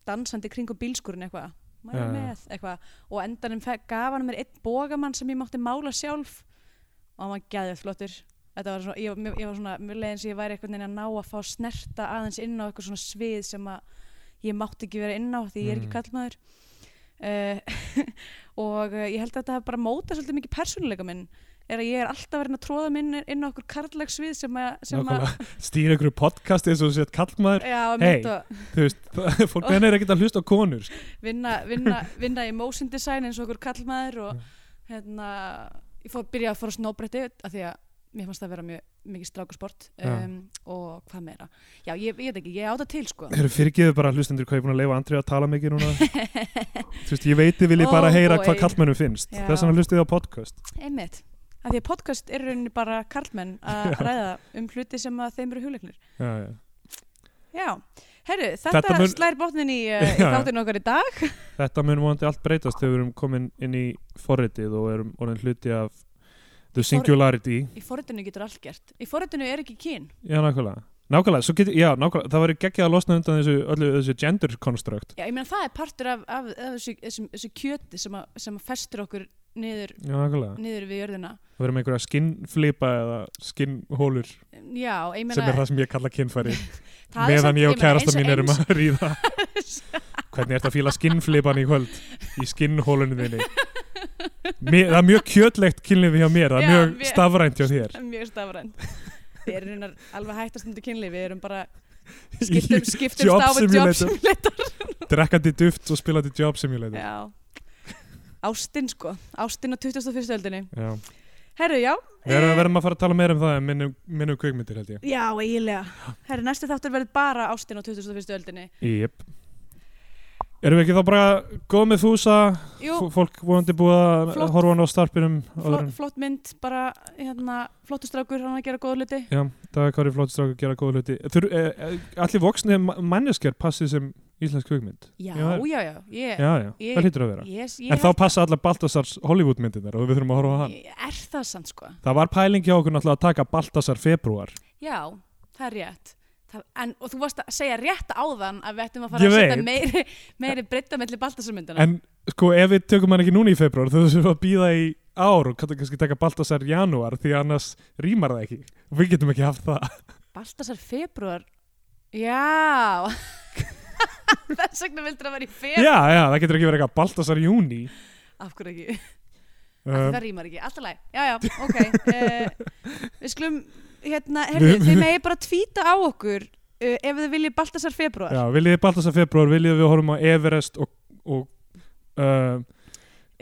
dansandi kringum bílskurinn eitthvað Já, já. með eitthvað og endanum gaf hann mér einn bógamann sem ég mátti mála sjálf og hann var gæðið flottur Þetta var svona, ég, ég var svona, mér leiðin sem ég væri eitthvað að ná að fá snerta aðeins inn á eitthvað svona svið sem að ég mátti ekki vera inn á því ég er ekki Mm. kallmaður uh, og uh, ég held að þetta bara mótað svolítið mikið persónuleika minn er að ég er alltaf verið að tróða minn inn á okkur karlags svið sem að, að stýra ykkur podcast eins og þú sett kallmaður, og þú veist, fólk menn er ekkert að hlusta á konur. sko. vinna, vinna, vinna í motion design eins og okkur kallmaður og hérna, ég fór byrja að fóra snóbretti af því að mér fannst það vera mjög mikið strákusport Já. um, og hvað meira já, ég, ég veit ekki, ég áta til sko Þeir fyrirgeðu bara hlustendur hvað ég er búin að leifa Andri að tala mikið núna. Þú veist, ég veit þið viljið bara heyra hvað kallmennum finnst. Þess vegna hlustið á podcast. einmitt, af því að podcast er rauninni bara karlmenn að ræða um hluti sem að þeim eru hugleiknir Já, já. já, herru, þetta, Þetta mun- slær botnin í, uh, í Já. þáttinu okkar í dag Þetta mun vonandi allt breytast þegar við erum komin inn í forritið og erum orðin hluti af the singularity. í forritinu getur allt gert í forritinu er ekki kyn Já, nákvæmlega. Nákvæmlega, getur, já, nákvæmlega, það væri geggjað að losna undan þessu, öllu þessu gender construct. já, ég meina það er partur af, af, af þessu, þessu, þessu kjöti sem að, sem að festur okkur niður, Já, niður við jörðina. Það verður með einhverja skinnflipa eða skinnhólur sem er það sem ég kalla er meðan ég og kærasta mín erum að ríða. Hvernig ert að fíla skinnflipan í kvöld? Í skinnhólunum þinni. Það er mjög kjötlegt kynlifi hjá mér það er mjög mér- stafrænt hjá þér. Mjög stafrænt. Við erum alveg hættast undir kynli við erum bara skiptum, skiptum stáfið job simulator. Drekkandi duft og spilandi job simulator. Já Ástin sko, ástin á 21. öldinni Já. Herru, já Við erum, eh, verðum að fara að tala meira um það en minnum, minnum kveikmyndir held ég Já, eiginlega Herru, næsti þáttur verður bara ástin á 21. öldinni Jep Erum við ekki þá bara góð með þúsa Jú, fólk vonandi búið að Flott. horfa hann á starpinum flott, flott mynd bara, hérna, flottustrákur hann að gera góða hluti Já, það er hvað er flott strákur að gera góða hluti Þur, e, e, Allir voksni manneskjar passið sem íslensk kveikmynd Já, Já, já, ég, Já, já, Ég- það hlýtur að vera. ég En þá passa allar Baltasars Hollywoodmyndirnar og við þurfum að horfa á hann. Er það sann sko? Það var pæling hjá okkur náttúrulega að taka Baltasar februar Já, það er rétt. Það, en, Og þú varst að segja rétt áðan að við ættum að fara Ég að setja meiri, meiri breytta melli baltasarmyndana En sko, ef við tökum hann ekki núna í februar þá þurfum að býða í ár og kannski taka Baltasar í janúar því annars rýmar það ekki. Við getum ekki haft það. Baltasar februar Já Þess vegna vildur að vera í februar Já, já, það getur ekki verið eitthvað Baltasar júni Af hverju ekki? um, það rýmar ekki, alltaf læg Já, já, ok. Uh, Við skulum, hérna, herðu, Við- þið megi bara tvíta á okkur uh, ef þið viljið Baltasar februar Já, viljið Baltasar februar, viljið við horfum á Everest og, og uh,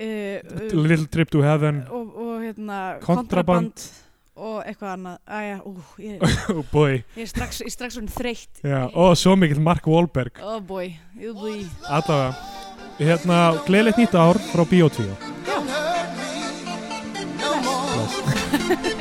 Little Trip to Heaven. og, og hérna Kontraband. kontraband og eitthvað annað. Æja, ú, ég, oh boy, ég er strax, ég er strax svona þreytt. Já, og svo mikill Mark Wahlberg. Oh boy, oh boy. Allavega, hérna gleðilegt nýtt ár frá Bíotvíu Don't hurt